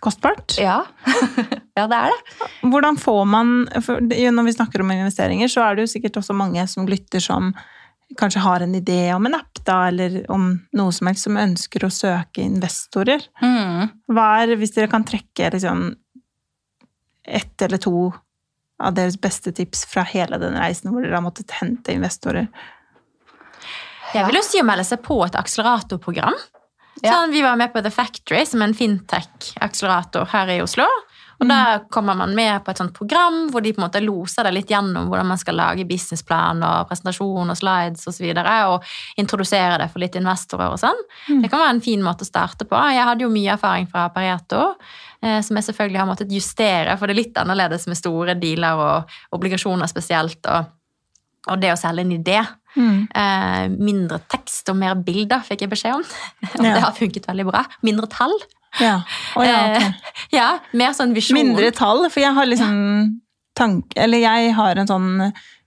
kostbart. Ja. [LAUGHS] ja, det er det. Hvordan får man for Når vi snakker om investeringer, så er det jo sikkert også mange som lytter som kanskje har en idé om en app, da, eller om noe som helst, som ønsker å søke investorer. Mm. Hva er, hvis dere kan trekke liksom ett eller to av deres beste tips fra hele den reisen hvor dere har måttet hente investorer? Jeg vil jo si å melde seg på et akseleratorprogram. Ja. Sånn, vi var med på The Factory, som er en fintech-akselerator her i Oslo. Og Mm. Da kommer man med på et sånt program hvor de på en måte loser deg litt gjennom hvordan man skal lage businessplan og presentasjon og slides osv. Og, så videre, og introdusere det for litt investorer og sånn. Mm. Det kan være en fin måte å starte på. Jeg hadde jo mye erfaring fra Pareto, eh, som jeg selvfølgelig har måttet justere, for det er litt annerledes med store dealer og obligasjoner spesielt. og og det å selge en idé. Mm. Eh, mindre tekst og mer bilder fikk jeg beskjed om. [LAUGHS] Og Ja. det har funket veldig bra. Mindre tall. Ja. Oh, ja. Eh, [LAUGHS] ja, mer sånn visjon. Mindre tall, for jeg har liksom tanke, Eller jeg har en sånn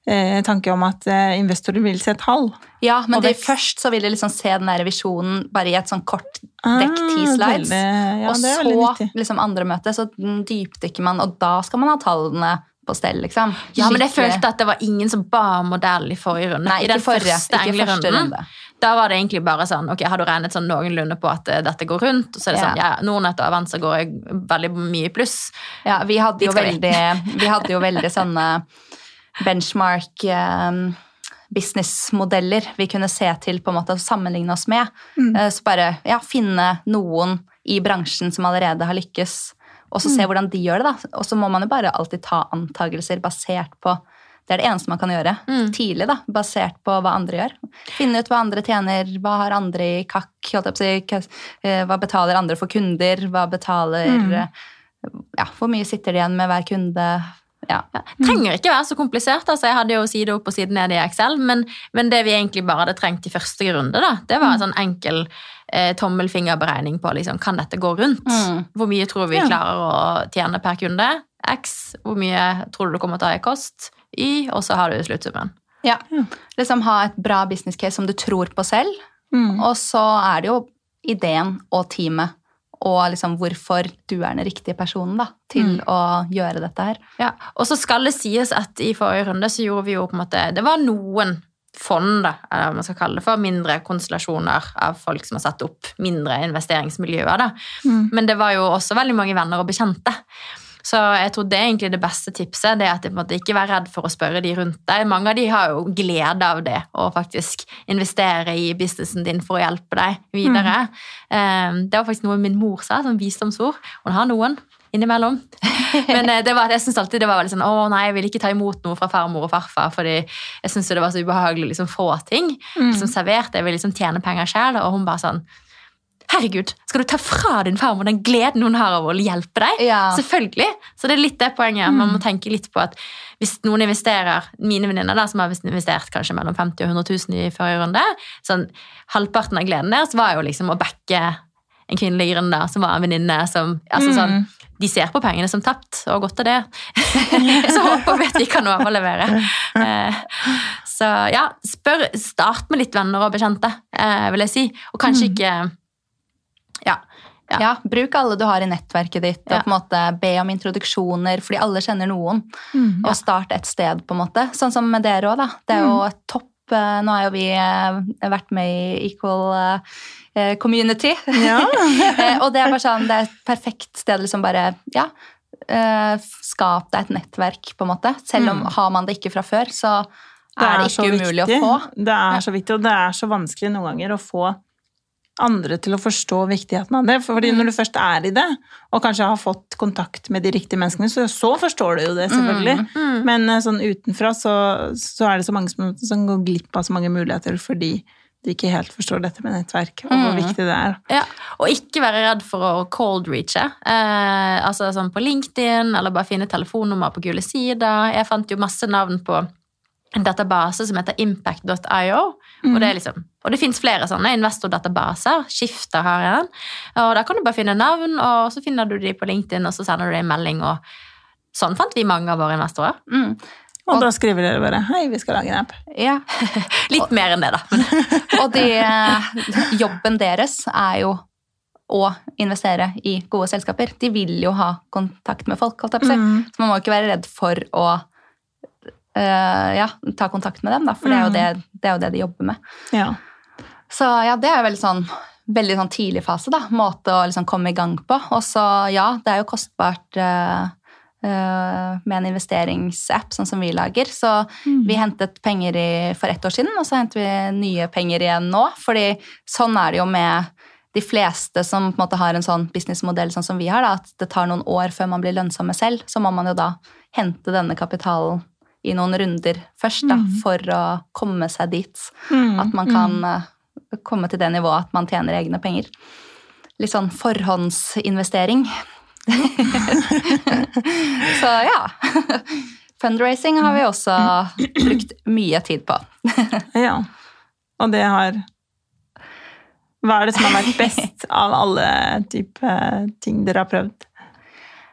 eh, tanke om at eh, investorer vil se tall. Ja, men det, først så vil de liksom se den der visjonen bare i et sånn kort Ah, dekk, ti slides. veldig- ja, og så liksom andre møte, så dypdykker man, og da skal man ha tallene på stell, liksom. Ja, men jeg følte at det var ingen som ba om modell i forrige runde. Nei, I den ikke forrige, første ikke første runde. Da var det egentlig bare sånn Ok, har du regnet sånn noenlunde på at eh, dette går rundt? Og så er det Ja. sånn Ja, Nordnett og Avanza går veldig mye i pluss. Ja, vi hadde, jo veldig, [LAUGHS] vi hadde jo veldig sånne benchmark um, businessmodeller vi kunne se til på en måte å sammenligne oss med. Mm. Eh, så bare ja, finne noen i bransjen som allerede har lykkes, og så se Mm. hvordan de gjør det. da. Og så må man jo bare alltid ta antakelser basert på det er det eneste man kan gjøre Mm. tidlig, da, basert på hva andre gjør. Finne ut hva andre tjener, hva har andre i kakk, si, hva- eh, betaler andre for kunder, hva betaler Mm. eh, ja, Hvor mye sitter de igjen med hver kunde? Ja. Ja. Trenger ikke være så komplisert. altså Jeg hadde jo side opp og side ned i Excel, men, men det vi egentlig bare hadde trengt i første runde, da, det var en sånn enkel eh, tommelfingerberegning på liksom, kan dette gå rundt. Mm. Hvor mye tror vi klarer å tjene per kunde? X. Hvor mye tror du det kommer til å ha i kost? Y. Og så har du sluttsummen. ja. Liksom ha et bra business case som du tror på selv, Mm. og så er det jo ideen og teamet og liksom hvorfor du er den riktige personen da, til Mm. å gjøre dette her. Ja. Og så skal det sies at i forrige runde så gjorde vi jo på en måte Det var noen fond, da, eller hva man skal kalle det for, mindre konstellasjoner av folk som har satt opp mindre investeringsmiljøer. da. Mm. Men det var jo også veldig mange venner og bekjente. Så jeg tror det er egentlig det beste tipset. det at jeg måtte ikke være redd for å spørre de rundt deg. Mange av de har jo glede av det, å faktisk investere i businessen din for å hjelpe deg videre. Mm. Det var faktisk noe min mor sa, som visdomsord. Hun har noen innimellom. [LAUGHS] Men eh, det var, jeg synes alltid det var veldig sånn Å nei, jeg vil ikke ta imot noe fra farmor og farfar, fordi jeg syns det var så ubehagelig å liksom få ting Mm. liksom servert. Jeg vil liksom tjene penger sjøl. Og hun bare sånn herregud, skal du ta fra din farmor den gleden hun har av å hjelpe deg? Ja. Selvfølgelig. Så det er litt det poenget. Man må tenke litt på at hvis noen investerer, mine venninner som har investert kanskje mellom 50 og 100 000 i forrige runde, sånn halvparten av gleden deres var jo liksom å backe en kvinnelig gründer som var en venninne som altså sånn, De ser på pengene som tapt, og godt er det. [LAUGHS] så håper vi at vi kan overlevere. Eh, Så ja, spør, start med litt venner og bekjente, eh, vil jeg si. Og kanskje ikke Ja. Ja. Ja, Bruk alle du har i nettverket ditt, og Ja. på en måte be om introduksjoner, fordi alle kjenner noen. Mm. Og start et sted, på en måte. Sånn som med dere òg, da. Det er jo et topp eh, Nå har jo vi eh, vært med i Equal eh, Community. Ja. [LAUGHS] Og det er bare sånn, det er et perfekt sted liksom bare Ja. skap deg et nettverk, på en måte. Selv om har man det ikke fra før, så er det ikke umulig viktig. å få. Det er så viktig, og det er så vanskelig noen ganger å få andre til å forstå viktigheten av det. Fordi når du først er i det, og kanskje har fått kontakt med de riktige menneskene, så, så forstår du jo det, selvfølgelig. Men eh, sånn utenfra så, så er det så mange som, som går glipp av så mange muligheter fordi de ikke helt forstår dette med nettverk, og hvor Mm. viktig det er. Ja, og ikke være redd for å cold reache. Eh, altså sånn på LinkedIn, eller bare finne telefonnummer på gule sider. Jeg fant jo masse navn på en database som heter impact.io. Og det, er liksom, og det finnes flere sånne investordatabaser. Skifter har en. Og da kan du bare finne navn, og så finner du de på LinkedIn, og så sender du dem en melding. og Sånn fant vi mange av våre investorer. Mm. Og Og- da skriver dere bare 'hei, vi skal lage en app'. Ja. [LAUGHS] Litt mer enn det, da. [LAUGHS] Og de, eh, jobben deres er jo å investere i gode selskaper. De vil jo ha kontakt med folk, holdt jeg på å si. Mm. Så man må ikke være redd for å ja, ta kontakt med dem, da, for det er, jo det, det er jo det de jobber med. Ja. Så ja, det er veldig sånn, veldig sånn tidlig fase, da. Måte å liksom komme i gang på. Og så ja, det er jo kostbart uh, uh, med en investeringsapp sånn som vi lager. Så vi hentet penger i, for ett år siden, og så henter vi nye penger igjen nå. fordi sånn er det jo med de fleste som på en måte har en sånn businessmodell sånn som vi har, da, at det tar noen år før man blir lønnsomme selv, så må man jo da hente denne kapitalen i noen runder først da, for å komme seg dit. Mm. At man kan mm. komme til det nivået at man tjener egne penger. Litt sånn forhåndsinvestering. [LAUGHS] Så ja. Fundraising har vi også brukt mye tid på. [LAUGHS] Ja. Og det har Hva er det som har vært best [LAUGHS] av alle type ting dere har prøvd?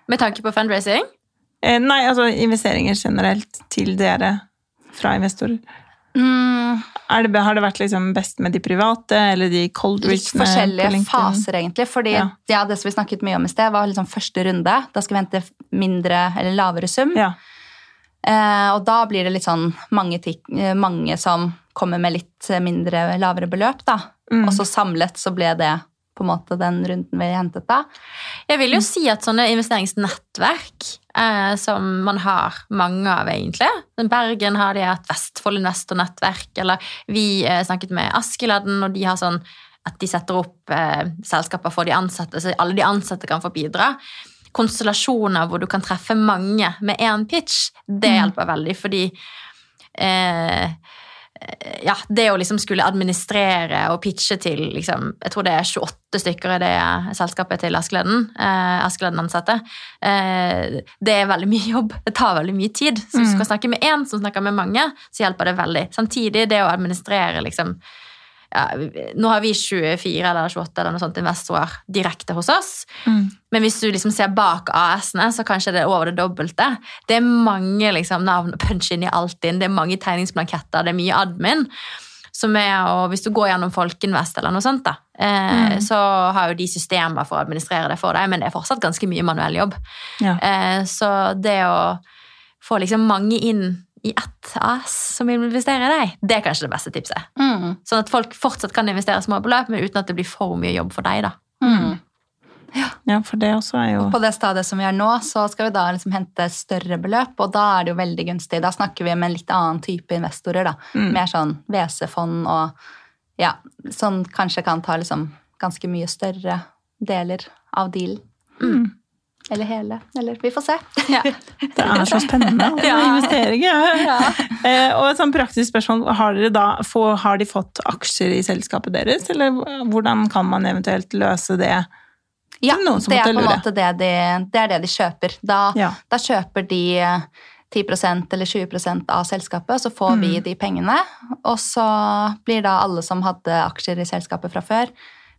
med tanke på fundraising Eh, nei, altså investeringer generelt til dere fra investorer. Mm, Er det, har det vært liksom best med de private eller de cold litt forskjellige faser, egentlig. Fordi Ja. ja. det som vi snakket mye om i sted, var liksom første runde. Da skal vi hente mindre eller lavere sum. Ja. Eh, og da blir det litt sånn mange, tik- eh, mange som kommer med litt eh, mindre, lavere beløp, da. Mm. Og så samlet så ble det på en måte den runden vi hentet da. Jeg vil jo si at sånne investeringsnettverk, eh, som man har mange av egentlig Bergen har de et Vestfold Investor-nettverk, eller vi eh, snakket med Askeladden, og de har sånn at de setter opp eh, selskaper for de ansatte, så alle de ansatte kan få bidra. Konstellasjoner hvor du kan treffe mange med én pitch, det hjelper veldig, fordi eh, ja, det å liksom skulle administrere og pitche til liksom, Jeg tror det er 28 stykker i det selskapet til Askeladden. Eh, Askeladden-ansatte. Eh, det er veldig mye jobb. Det tar veldig mye tid. Så hvis du skal snakke med én som snakker med mange, så hjelper det veldig. Samtidig, det å administrere liksom ja, Nå har vi 24 eller 28 eller noe sånt investorer direkte hos oss. Mm. Men hvis du liksom ser bak AS-ene, så kanskje det er over det dobbelte. Det er mange liksom, navn og punch inn i Altinn, det er mange tegningsblanketter, det er mye admin. Som er, og hvis du går gjennom Folkinvest eller noe sånt, da, eh, så har jo de systemer for å administrere det for deg, men det er fortsatt ganske mye manuell jobb. Ja. Eh, så det å få liksom mange inn i ett AS som vil investere i deg, det er kanskje det beste tipset. Mm. Sånn at folk fortsatt kan investere små beløp, men uten at det blir for mye jobb for deg. da. Mm. ja, for det også er jo Og På det stadiet som vi er nå, så skal vi da liksom hente større beløp, og da er det jo veldig gunstig. Da snakker vi med en litt annen type investorer, da. Mm. Mer sånn WC-fond og ja, sånn kanskje kan ta liksom ganske mye større deler av dealen. mm. Eller hele. Eller vi får se. Ja. Det er så spennende å Ja. investere. Ja. Eh, og et sånn praktisk spørsmål, har, dere da, få, har de fått aksjer i selskapet deres, eller hvordan kan man eventuelt løse det? Ja, det er på en måte det de, det er det de kjøper. Da, Ja. da kjøper de eh, 10% eller 20% av selskapet, så får Mm. vi de pengene. Og så blir da alle som hadde aksjer i selskapet fra før,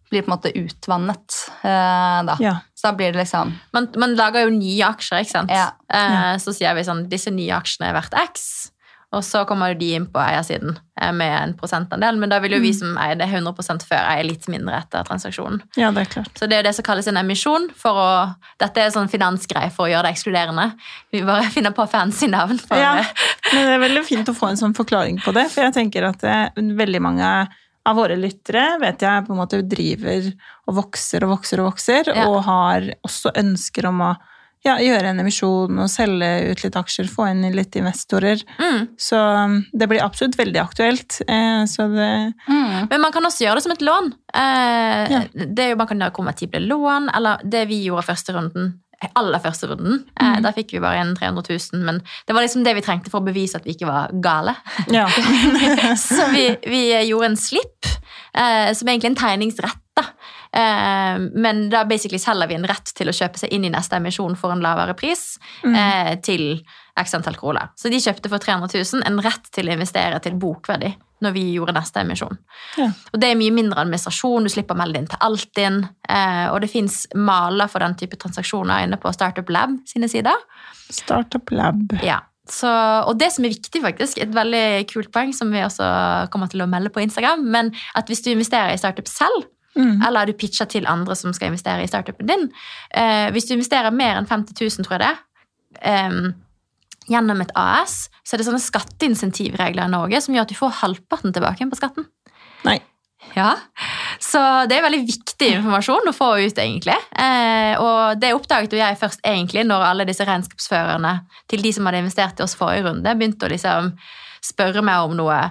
blir på en måte utvannet eh, da. Ja. Så da blir det liksom Man, man lager jo nye aksjer, ikke sant? Ja. Eh, så sier vi sånn, disse nye aksjene er verdt X, og så kommer de inn på eiersiden eh, med en prosentandel, men da vil jo vi som eier det 100% før, eie litt mindre etter transaksjonen. ja, det er klart. Så det er jo det som kalles en emisjon, for å, dette er sånn finansgreie for å gjøre det ekskluderende. Vi bare [LAUGHS] finner på fancy navn for Ja, men det er veldig fint å få en sånn forklaring på det, for jeg tenker at eh, veldig mange av våre lyttere vet jeg på en måte driver og vokser og vokser og vokser, Ja. og har også ønsker om å ja, gjøre en emisjon og selge ut litt aksjer, få inn litt investorer. Mm. Så um, det blir absolutt veldig aktuelt. Eh, så det mm, Men man kan også gjøre det som et lån. Eh, Ja. det er jo, man kan gjøre konvertible lån, eller det vi gjorde første runden, aller første runden. Eh, Mm. Da fikk vi bare igjen 300 000, men det var liksom det vi trengte for å bevise at vi ikke var gale. Ja. [LAUGHS] Så vi, vi gjorde en slipp, eh, som er egentlig en tegningsrett. da. Eh, men da basically selger vi en rett til å kjøpe seg inn i neste emisjon for en lavere pris Mm. eh, til x antall kroner. Så de kjøpte for 300 000 en rett til å investere til bokverdi når vi gjorde neste emisjon. Ja. Og det er mye mindre administrasjon, du slipper å melde inn til Altinn, eh, og det fins maler for den type transaksjoner inne på Startup Lab sine sider. Startup Lab. Ja. Så, og det som er viktig, faktisk, et veldig kult poeng som vi også kommer til å melde på Instagram, men at hvis du investerer i startup selv, Mm. eller du pitcher til andre som skal investere i startupen din, eh, hvis du investerer mer enn 50 000, tror jeg det, eh, gjennom et AS, så er det sånne skatteinsentivregler i Norge som gjør at du får halvparten tilbake på skatten. Nei. Ja, så det er veldig viktig informasjon å få ut, egentlig. Eh, og det oppdaget jo jeg først egentlig når alle disse regnskapsførerne til de som hadde investert i oss forrige runde, begynte å liksom spørre meg om noe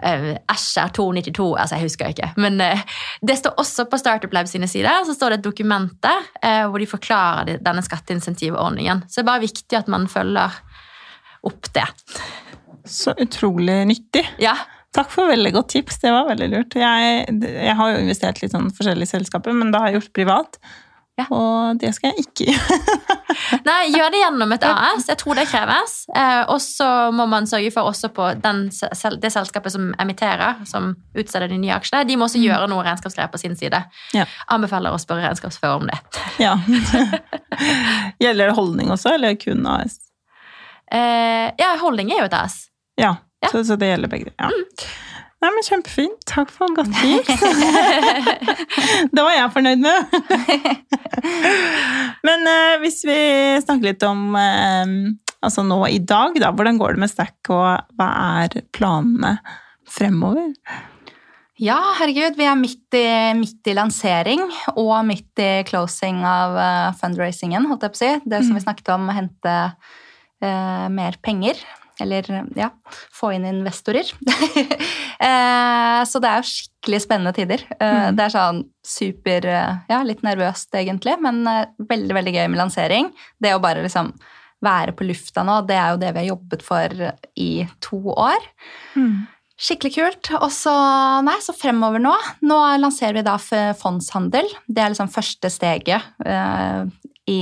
Asher 292, altså jeg husker ikke. Men eh, det står også på Startup Lab sine sider, så står det et dokument der eh, hvor de forklarer denne skatteinsentivordningen. Så det er bare viktig at man følger opp det. Så utrolig nyttig. Ja, Takk for veldig godt tips, det var veldig lurt. Jeg, jeg har jo investert litt sånn forskjellige selskaper, men det har jeg gjort privat. Ja. Og det skal jeg ikke gjøre. [LAUGHS] Nei, gjør det gjennom et AS. Jeg tror det kreves. Eh, og så må man sørge for også på den, det selskapet som emitterer, som utsteder de nye aksjene, de må også gjøre noe regnskapsgreier på sin side. Ja. Anbefaler å spørre regnskapsfører om det. Ja. [LAUGHS] [LAUGHS] Gjelder det holdning også, eller kun AS? Eh, ja, holdning er jo et ass. Ja, Ja. Så, så det gjelder begge. Ja. Nei, men Kjempefint. Takk for godt tips. [LAUGHS] det var jeg fornøyd med. men eh, hvis vi snakker litt om eh, altså nå i dag, da, hvordan går det med Stack, og hva er planene fremover? Ja, herregud, vi er midt i, midt i lansering og midt i closing av uh, fundraisingen, holdt jeg på å si. Det som vi snakket om, å hente eh, mer penger. Eller ja, få inn investorer. [LAUGHS] eh, så det er jo skikkelig spennende tider. Eh, Mm. Det er sånn super eh, Ja, litt nervøst egentlig, men veldig, veldig gøy med lansering. Det å bare liksom være på lufta nå, det er jo det vi har jobbet for i to år. Skikkelig kult. Og så, nei, så fremover nå Nå lanserer vi da fondshandel. Det er liksom første steget eh, i,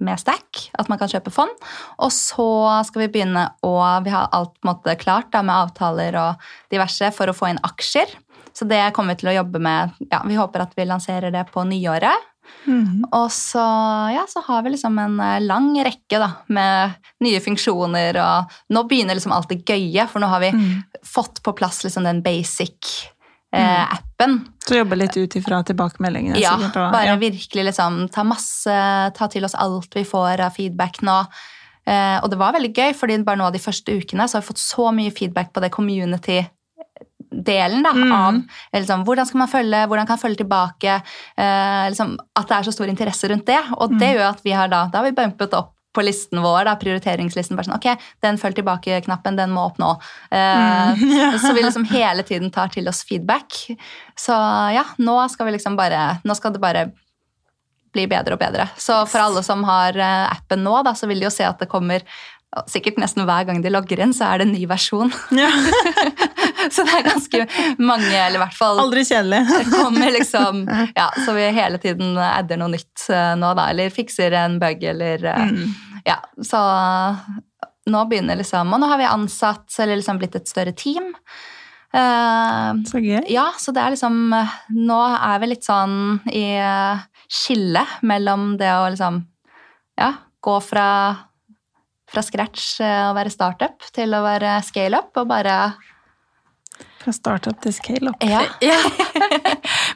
med Stack, at man kan kjøpe fond. Og så skal vi begynne å Vi har alt på en måte klart da, med avtaler og diverse for å få inn aksjer. Så det kommer vi til å jobbe med. Ja, vi håper at vi lanserer det på nyåret. Mhm. Og så, ja, så har vi liksom en eh, lang rekke da, med nye funksjoner, og nå begynner liksom alt det gøye, for nå har vi Mm. fått på plass liksom den basic eh, appen. Så jobbe litt ut ifra tilbakemeldingene. Ja, sikkert, og, bare ja. virkelig liksom ta masse, ta til oss alt vi får av feedback nå. Eh, og det var veldig gøy, fordi bare nå de første ukene så har vi fått så mye feedback på det community-delen da, Mm. av liksom, hvordan skal man følge, hvordan kan man følge tilbake, eh, liksom, at det er så stor interesse rundt det. Og Mm. det gjør at vi har da, da har vi bumpet opp på listen vår, da, prioriteringslisten. bare sånn, ok, Den følg tilbake-knappen, den må opp nå. Eh, Mm. [LAUGHS] så vi liksom hele tiden tar til oss feedback. Så ja, nå skal vi liksom bare Nå skal det bare bli bedre og bedre. Så for alle som har eh, appen nå, da, så vil de jo se at det kommer Sikkert nesten hver gang de logger inn, så er det en ny versjon. Ja. [LAUGHS] [LAUGHS] Så det er ganske mange, eller i hvert fall Aldri kjedelig. [LAUGHS] kommer liksom Ja, så vi hele tiden adder noe nytt eh, nå, da. Eller fikser en bug, eller eh, Mm. Ja, så nå begynner liksom Og nå har vi ansatt, eller liksom blitt et større team. Eh, Så gøy. ja, så det er liksom Nå er vi litt sånn i skillet mellom det å liksom Ja, gå fra fra scratch og å være startup til å være scale-up og bare Fra startup til scale up. Ja. [LAUGHS] Ja.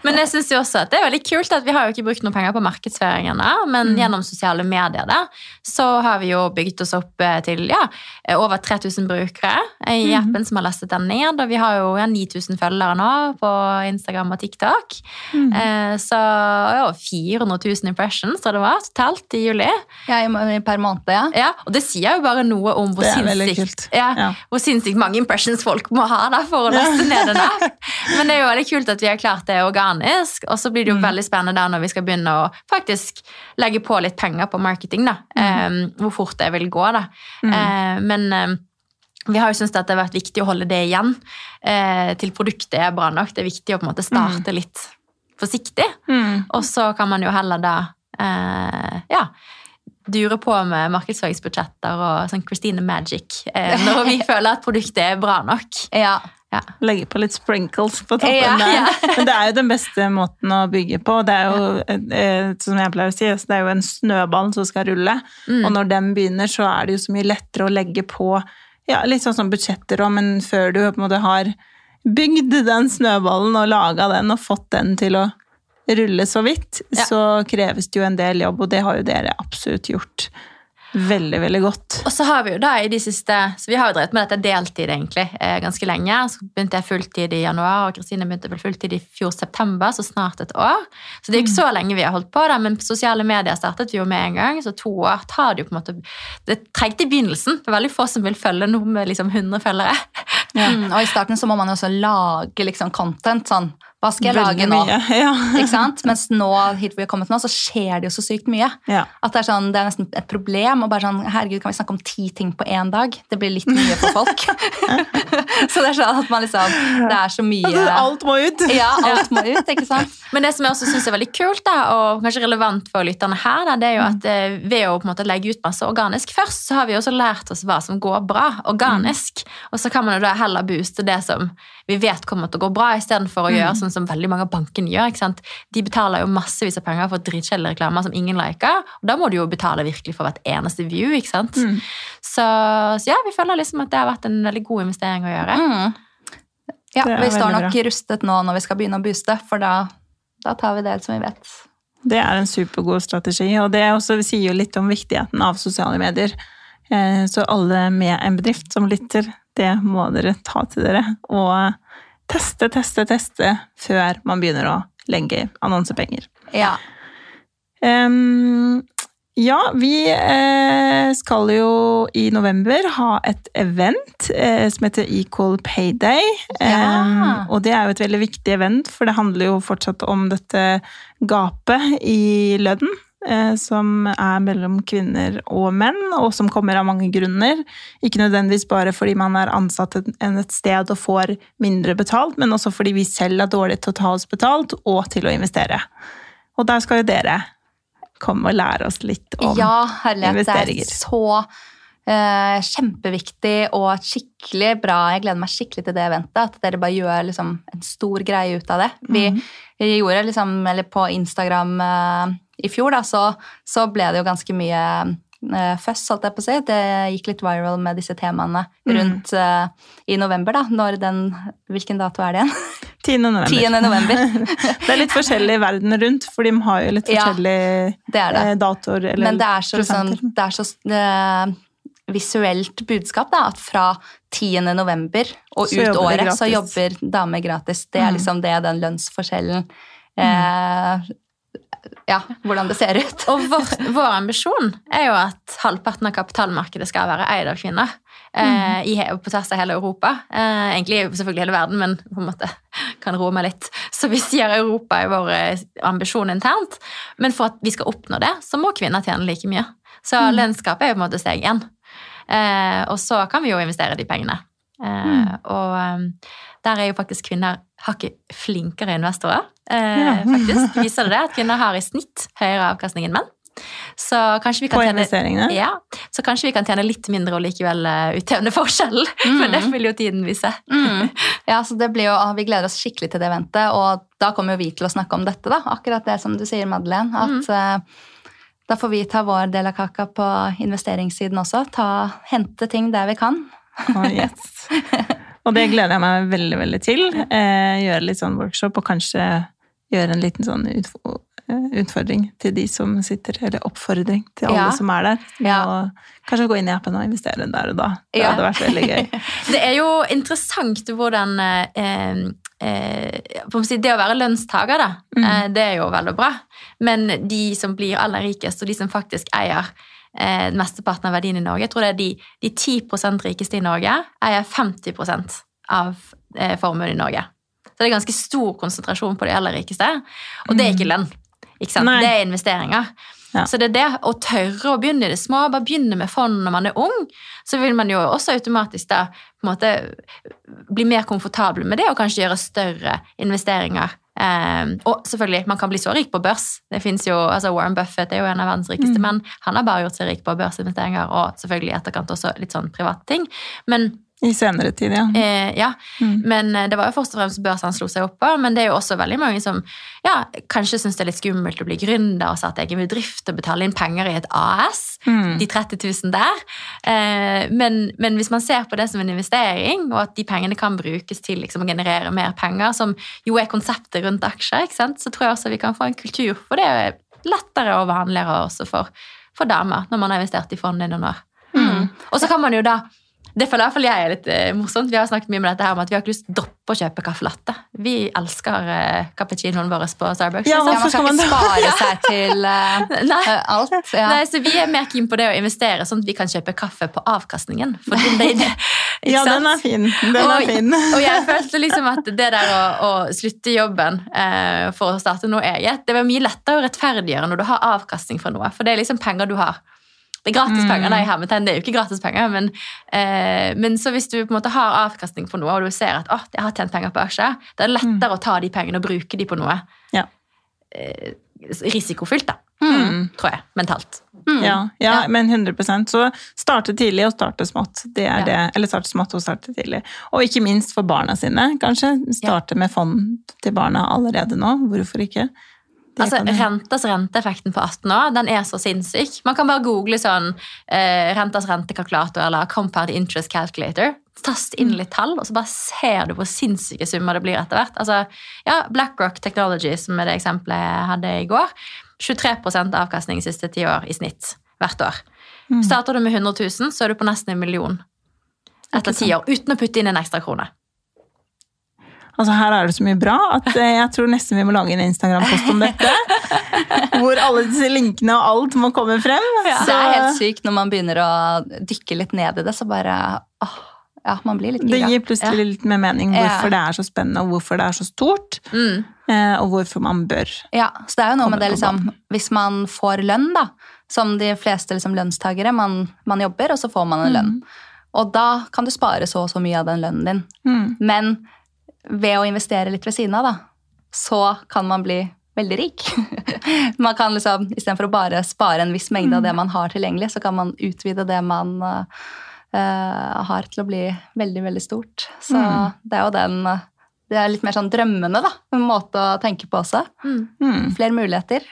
Men jeg synes jo også at det er veldig kult at vi har jo ikke brukt noe penger på markedsføring ennå, men Mm. gjennom sosiale medier da, så har vi jo bygd oss opp eh, til ja, over 3000 brukere i appen som har lastet den ned, og vi har jo ja, 9000 følgere nå på Instagram og TikTok. Mm. Eh, så ja, 400 000 impressions tror det var totalt i juli. Ja, i- per måned, ja. Ja, og det sier jo bare noe om hvor Det sinnssykt, ja, Ja. hvor sinnssykt mange impressions folk må ha da, for å laste [LAUGHS] ned en app. Men det er jo veldig kult at vi har klart det organisk, og så blir det jo Mm. veldig spennende da når vi skal begynne å faktisk legge på litt penger på marketing, da. Eh, hvor fort det vil gå, da. Mm. Eh, men eh, vi har jo syntes at det har vært viktig å holde det igjen eh, til produktet er bra nok. Det er viktig å på en måte starte litt forsiktig. Mm. Og så kan man jo heller da eh, ja, dure på med markedsføringsbudsjetter og sånn Christine Magic eh, når vi [LAUGHS] føler at produktet er bra nok. Ja. Legge på litt sprinkles på toppen Ja, der. [LAUGHS] Men det er jo den beste måten å bygge på. Det er jo, eh, som jeg pleier å si, altså, det er jo en snøball som skal rulle. Mm. Og når den begynner, så er det jo så mye lettere å legge på ja, litt sånn som budsjetter òg, men før du på en måte har bygd den snøballen og laga den og fått den til å rulle så vidt, Ja. så kreves det jo en del jobb, og det har jo dere absolutt gjort veldig, veldig godt. Og så har vi jo da i de siste Så vi har jo drevet med dette deltid egentlig eh, ganske lenge. Så begynte jeg fulltid i januar, og Kristine begynte vel fulltid i fjor september, så snart et år. Så det er jo ikke så lenge vi har holdt på, da, men sosiale medier startet vi jo med en gang, så to år tar det jo på en måte Det er tregt i begynnelsen. Det er veldig få som vil følge noe med liksom 100 følgere. Mm, og i starten så må man jo også lage liksom content. Sånn, hva skal jeg Veldig lage nå? mye, [LAUGHS] Ja. Ikke sant? Mens nå, hit hvor vi har kommet nå, så skjer det jo så sykt mye. Ja. At det er, sånn, det er nesten et problem. og bare sånn, herregud, Kan vi snakke om ti ting på én dag? Det blir litt mye for folk. [LAUGHS] så det er sånn at man liksom Det er så mye Altså, alt må ut! Ja, alt må ut, ikke sant? [LAUGHS] Men det som jeg også synes er veldig kult, da, og kanskje relevant for lytterne her, da, det er jo at eh, ved å på en måte legge ut masse organisk først, så har vi også lært oss hva som går bra organisk. Og så kan man jo da heller booste det som vi vet kommer til å gå bra, istedenfor å gjøre sånn som veldig mange av bankene gjør. ikke sant? De betaler jo massevis av penger for dritkjedelige reklamer som ingen liker, og da må du jo betale virkelig for hvert eneste view. ikke sant? Mm. Så, så ja, vi føler liksom at det har vært en veldig god investering å gjøre. Mm. Ja, Vi står nok nok rustet nå når vi skal begynne å booste, for da, da tar vi det som vi vet. Det er en supergod strategi, og det også sier jo litt om viktigheten av sosiale medier. Eh, Så alle med en bedrift som lytter, det må dere ta til dere. Og teste, teste, teste før man begynner å legge annonsepenger. Ja. Um, ja, vi eh, skal jo i november ha et event eh, som heter Equal Payday. Ja. og det er jo et veldig viktig event, for det handler jo fortsatt om dette gapet i lønn. Eh, Som er mellom kvinner og menn, og som kommer av mange grunner. Ikke nødvendigvis bare fordi man er ansatt enn et sted og får mindre betalt, men også fordi vi selv er dårlige til å ta oss betalt og til å investere. Og der skal jo dere komme og lære oss litt om Ja, herlighet. Det er så eh, kjempeviktig og skikkelig bra. Jeg gleder meg skikkelig til det eventet. At dere bare gjør liksom, en stor greie ut av det. Vi, Mhm. vi gjorde liksom, eller på Instagram eh, i fjor, da, så, så ble det jo ganske mye uh, føss, holdt jeg på å si. Det gikk litt viral med disse temaene Mhm. rundt uh, i november, da. Når den Hvilken dato er det igjen? [LAUGHS] 10. november. 10. november. [LAUGHS] det er litt forskjellig verden rundt, for de har jo litt Ja, forskjellige Det er det. eh, datoer eller Men det er så, sånn, det er så uh, visuelt budskap da, at fra 10. november og Så ut året så jobber damer gratis. Det er Mm. liksom det, den lønnsforskjellen eh, Ja, hvordan det ser ut. Og vår, vår ambisjon er jo at halvparten av kapitalmarkedet skal være eid av kvinner. Eh, i, på tvers av hele Europa. Eh, egentlig selvfølgelig hele verden, men på en måte kan roe meg litt. så vi sier Europa er vår eh, ambisjon internt. Men for at vi skal oppnå det, så må kvinner tjene like mye. Så Mm. lønnsgapet er jo på en måte steg én. Eh, og så kan vi jo investere de pengene. Mm. Og der er jo faktisk kvinner hakket flinkere investorer. Eh, [LAUGHS] faktisk viser det det at kvinner har i snitt høyere avkastning enn menn. Så kanskje vi kan tjene ja, så kanskje vi kan tjene litt mindre og likevel eh, utjevne [LAUGHS] forskjellen. Men det vil jo tiden vise. Mm. [LAUGHS] Ja, så det blir jo, Vi gleder oss skikkelig til det eventet, og da kommer jo vi til å snakke om dette. da, Akkurat det som du sier, Madeleine. At eh, da får vi ta vår del av kaka på investeringssiden også. Ta, hente ting der vi kan. Å, yes. Og det gleder jeg meg veldig, veldig til. Eh, gjøre litt sånn workshop, og kanskje gjøre en liten sånn eh, utfordring til de som sitter, eller oppfordring til alle Ja. som er der. Ja. Og kanskje gå inn i appen og investere der og da. Det Ja. hadde vært veldig gøy. [LAUGHS] Det er jo interessant hvordan eh, eh, si, Det å være lønnstaker, da, Mm. eh, det er jo veldig bra. Men de som blir aller rikest, og de som faktisk eier eh, mesteparten av verdien i Norge, jeg tror det er de, de 10% rikeste i Norge eier 50% av eh, formuen i Norge. Så det er ganske stor konsentrasjon på de aller rikeste. Og det er ikke lønn. Ikke? Det er investeringer. Ja. Så det er det å tørre å begynne i det små, bare begynne med fond når man er ung, så vil man jo også automatisk da på en måte bli mer komfortabel med det og kanskje gjøre større investeringer. Eh, og selvfølgelig, man kan bli så rik på børs. Det finnes jo, altså Warren Buffett er jo en av verdens rikeste Mm. menn. Han har bare gjort seg rik på børsinvesteringer og selvfølgelig i etterkant også litt sånn private ting. Men I senere tid, ja. Eh, ja, Mm. men eh, det var jo først og fremst børs han slo seg opp på, men det er jo også veldig mange som ja, kanskje syns det er litt skummelt å bli gründer og starte egen bedrift og betale inn penger i et AS. Mm. De 30 000 der. Eh, men, men hvis man ser på det som en investering, og at de pengene kan brukes til liksom, å generere mer penger, som jo er konseptet rundt aksjer, så tror jeg også vi kan få en kultur for det er lettere og vanligere også for, for damer når man har investert i fond i noen år. Mm. Og så kan man jo da det føler fall jeg er litt eh, morsomt. Vi har snakket mye om dette her om at vi har ikke lyst til å droppe å kjøpe caffè latte. Vi elsker eh, cappuccinoen vår på Starbucks. Ja, man skal ikke spare seg til uh, [LAUGHS] Nei. eh, alt. Ja. Nei, så vi er mer keen på det å investere, sånn at vi kan kjøpe kaffe på avkastningen. Det, [LAUGHS] Ja, den er fin. Den er Og- fin. Og jeg følte liksom at det der å, å slutte jobben eh, for å starte noe eget, det var mye lettere å rettferdiggjøre når du har avkastning fra noe. For det er liksom penger du har. Det er gratis penger, Mm. nei, hermetegn, det er jo ikke gratis penger, men, eh, men så hvis du på en måte har avkastning på noe, og du ser at åh, jeg har tjent penger på aksjer, det er lettere å ta de pengene og bruke de på noe Ja. eh, risikofylt, da, Mm. tror jeg, mentalt. Mm. Ja, ja, Ja. men 100% Så starte tidlig og starte smått. Det er Ja. det. Eller starte smått og starte tidlig. Og ikke minst for barna sine, kanskje. Starte med fond til barna allerede nå. Hvorfor ikke? Altså, Rentas renteeffekten på 18 år den er så sinnssyk. Man kan bare google sånn eh, rentas rentekalkulator eller compound interest calculator. Tast inn litt tall, og så bare ser du hvor sinnssyke summer det blir etter hvert. Altså, ja, BlackRock Technology, som er det eksempelet jeg hadde i går, 23% avkastning de siste ti år i snitt hvert år. Mm. Starter du med 100 000, så er du på nesten en million etter ti år, uten å putte inn en ekstra krone. Altså, her er det så mye bra at eh, jeg tror nesten vi må lage en Instagram-post om dette. [LAUGHS] hvor alle disse linkene og alt må komme frem. Det er helt sykt når man begynner å dykke litt ned i det, så bare åh, Ja, man blir litt gira. det gir plutselig litt mer mening hvorfor Ja. det er så spennende, og hvorfor det er så stort. Mm. eh, Og hvorfor man bør. Ja, så det er jo noe med det liksom Hvis man får lønn, da, som de fleste liksom, lønnstagere, man, man jobber, og så får man en lønn. Og da kan du spare så og så mye av den lønnen din. Mm. Men ved å investere litt ved siden av, da, så kan man bli veldig rik. [LAUGHS] man kan liksom, Istedenfor å bare spare en viss mengde av det man har tilgjengelig, så kan man utvide det man eh, eh, har til å bli veldig, veldig stort. Så Mm. det er jo den Det er litt mer sånn drømmende, da. En måte å tenke på også. Mm. Mm. Flere muligheter.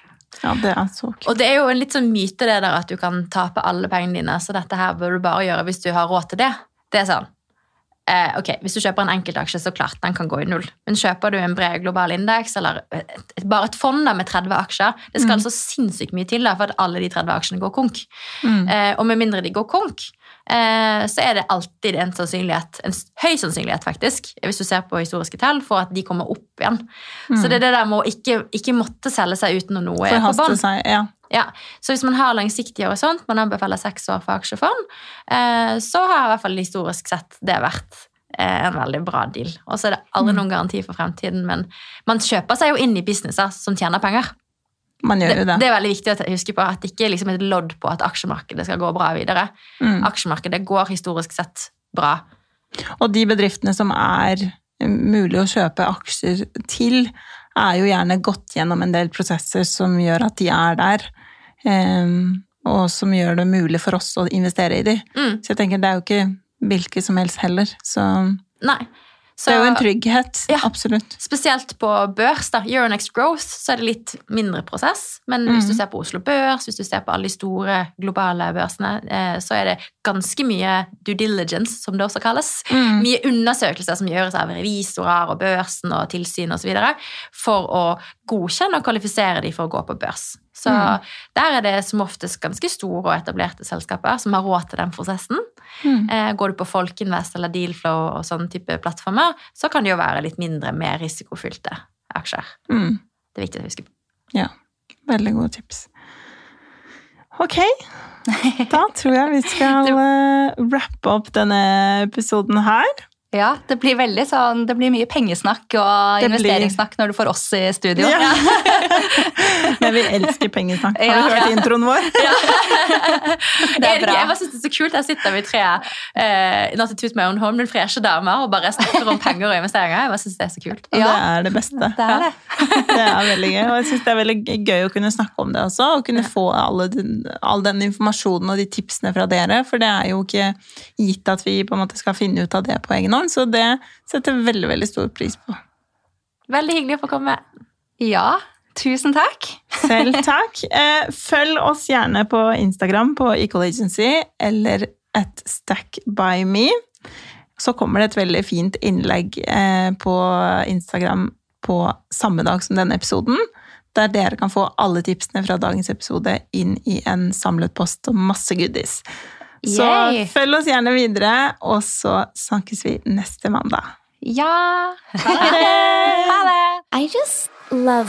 Ja, det er så kult. Og det er jo en litt sånn myte det der at du kan tape alle pengene dine, så dette her bør du bare gjøre hvis du har råd til det. Det er sånn. Eh, ok, Hvis du kjøper en enkeltaksje, så klart den kan gå i null. Men kjøper du en bred global indeks eller et, bare et fond da med 30 aksjer, det skal Mm. altså sinnssykt mye til da for at alle de 30 aksjene går konk. Mm. Eh, og med mindre de går konk, eh, så er det alltid en sannsynlighet, en høy sannsynlighet faktisk, hvis du ser på historiske tall, for at de kommer opp igjen. Så det er det der med å ikke, ikke måtte selge seg uten noe er på bånn. Ja. Ja, så hvis man har langsiktig horisont, man anbefaler seks år for aksjefond, eh, så har i hvert fall historisk sett det vært eh, en veldig bra deal. Og så er det aldri noen garanti for fremtiden, men man kjøper seg jo inn i businesser som tjener penger. Man gjør Det, jo det. det er veldig viktig å huske på at det ikke er liksom et lodd på at aksjemarkedet skal gå bra videre. Mm. Aksjemarkedet går historisk sett bra. Og de bedriftene som er mulig å kjøpe aksjer til, er jo gjerne gått gjennom en del prosesser som gjør at de er der. em, og som gjør det mulig for oss å investere i de. Mm. Så jeg tenker det er jo ikke hvilke som helst heller. Så Nei. Så, det er jo en trygghet. Ja. Absolutt. Spesielt på børs, da, Euronext Growth, så er det litt mindre prosess. Men hvis Mm. du ser på Oslo Børs, hvis du ser på alle de store globale børsene, eh, så er det ganske mye due diligence, som det også kalles. Mm. Mye undersøkelser som gjøres av revisorer og børsen og tilsyn osv. for å godkjenne og kvalifisere de for å gå på børs. Så Mm. der er det som oftest ganske store og etablerte selskaper som har råd til den prosessen. Mm. Eh, går du på Folkinvest eller Dealflow og sånne type plattformer, så kan det jo være litt mindre, mer risikofylte aksjer. Mm. Det er viktig å huske på. Ja, veldig gode tips. Ok, da [LAUGHS] tror jeg vi skal rappe wrappe opp denne episoden her. Ja, det blir veldig sånn, det blir mye pengesnakk og Det blir- investeringssnakk når du får oss i studio. Ja. Men [LAUGHS] vi elsker pengesnakk. Har Ja. du hørt introen vår? [LAUGHS] Det er bra. jeg jeg synes det er så kult. Der sitter vi tre eh, not to my own home, noen freshe damer og bare snakker om penger og investeringer. Jeg bare synes det er så kult. Ja. det er det beste. Det er det. [LAUGHS] Det er veldig gøy. Og jeg synes det er veldig gøy å kunne snakke om det også, og kunne få den, all den informasjonen og de tipsene fra dere, for det er jo ikke gitt at vi på en måte skal finne ut av det på egen hånd, så det setter jeg veldig, veldig stor pris på. Veldig hyggelig å få komme. Ja, tusen takk. Selv [LAUGHS] takk. Eh, Følg oss gjerne på Instagram på Equal Agency eller at stackbyme. Så kommer det et veldig fint innlegg eh, på Instagram på samme dag som denne episoden, der dere kan få alle tipsene fra dagens episode inn i en samlet post og masse goodies. Så Yay. følg oss gjerne videre, og så snakkes vi neste mandag. Ja. Ha det! [LAUGHS] Ha det. I just love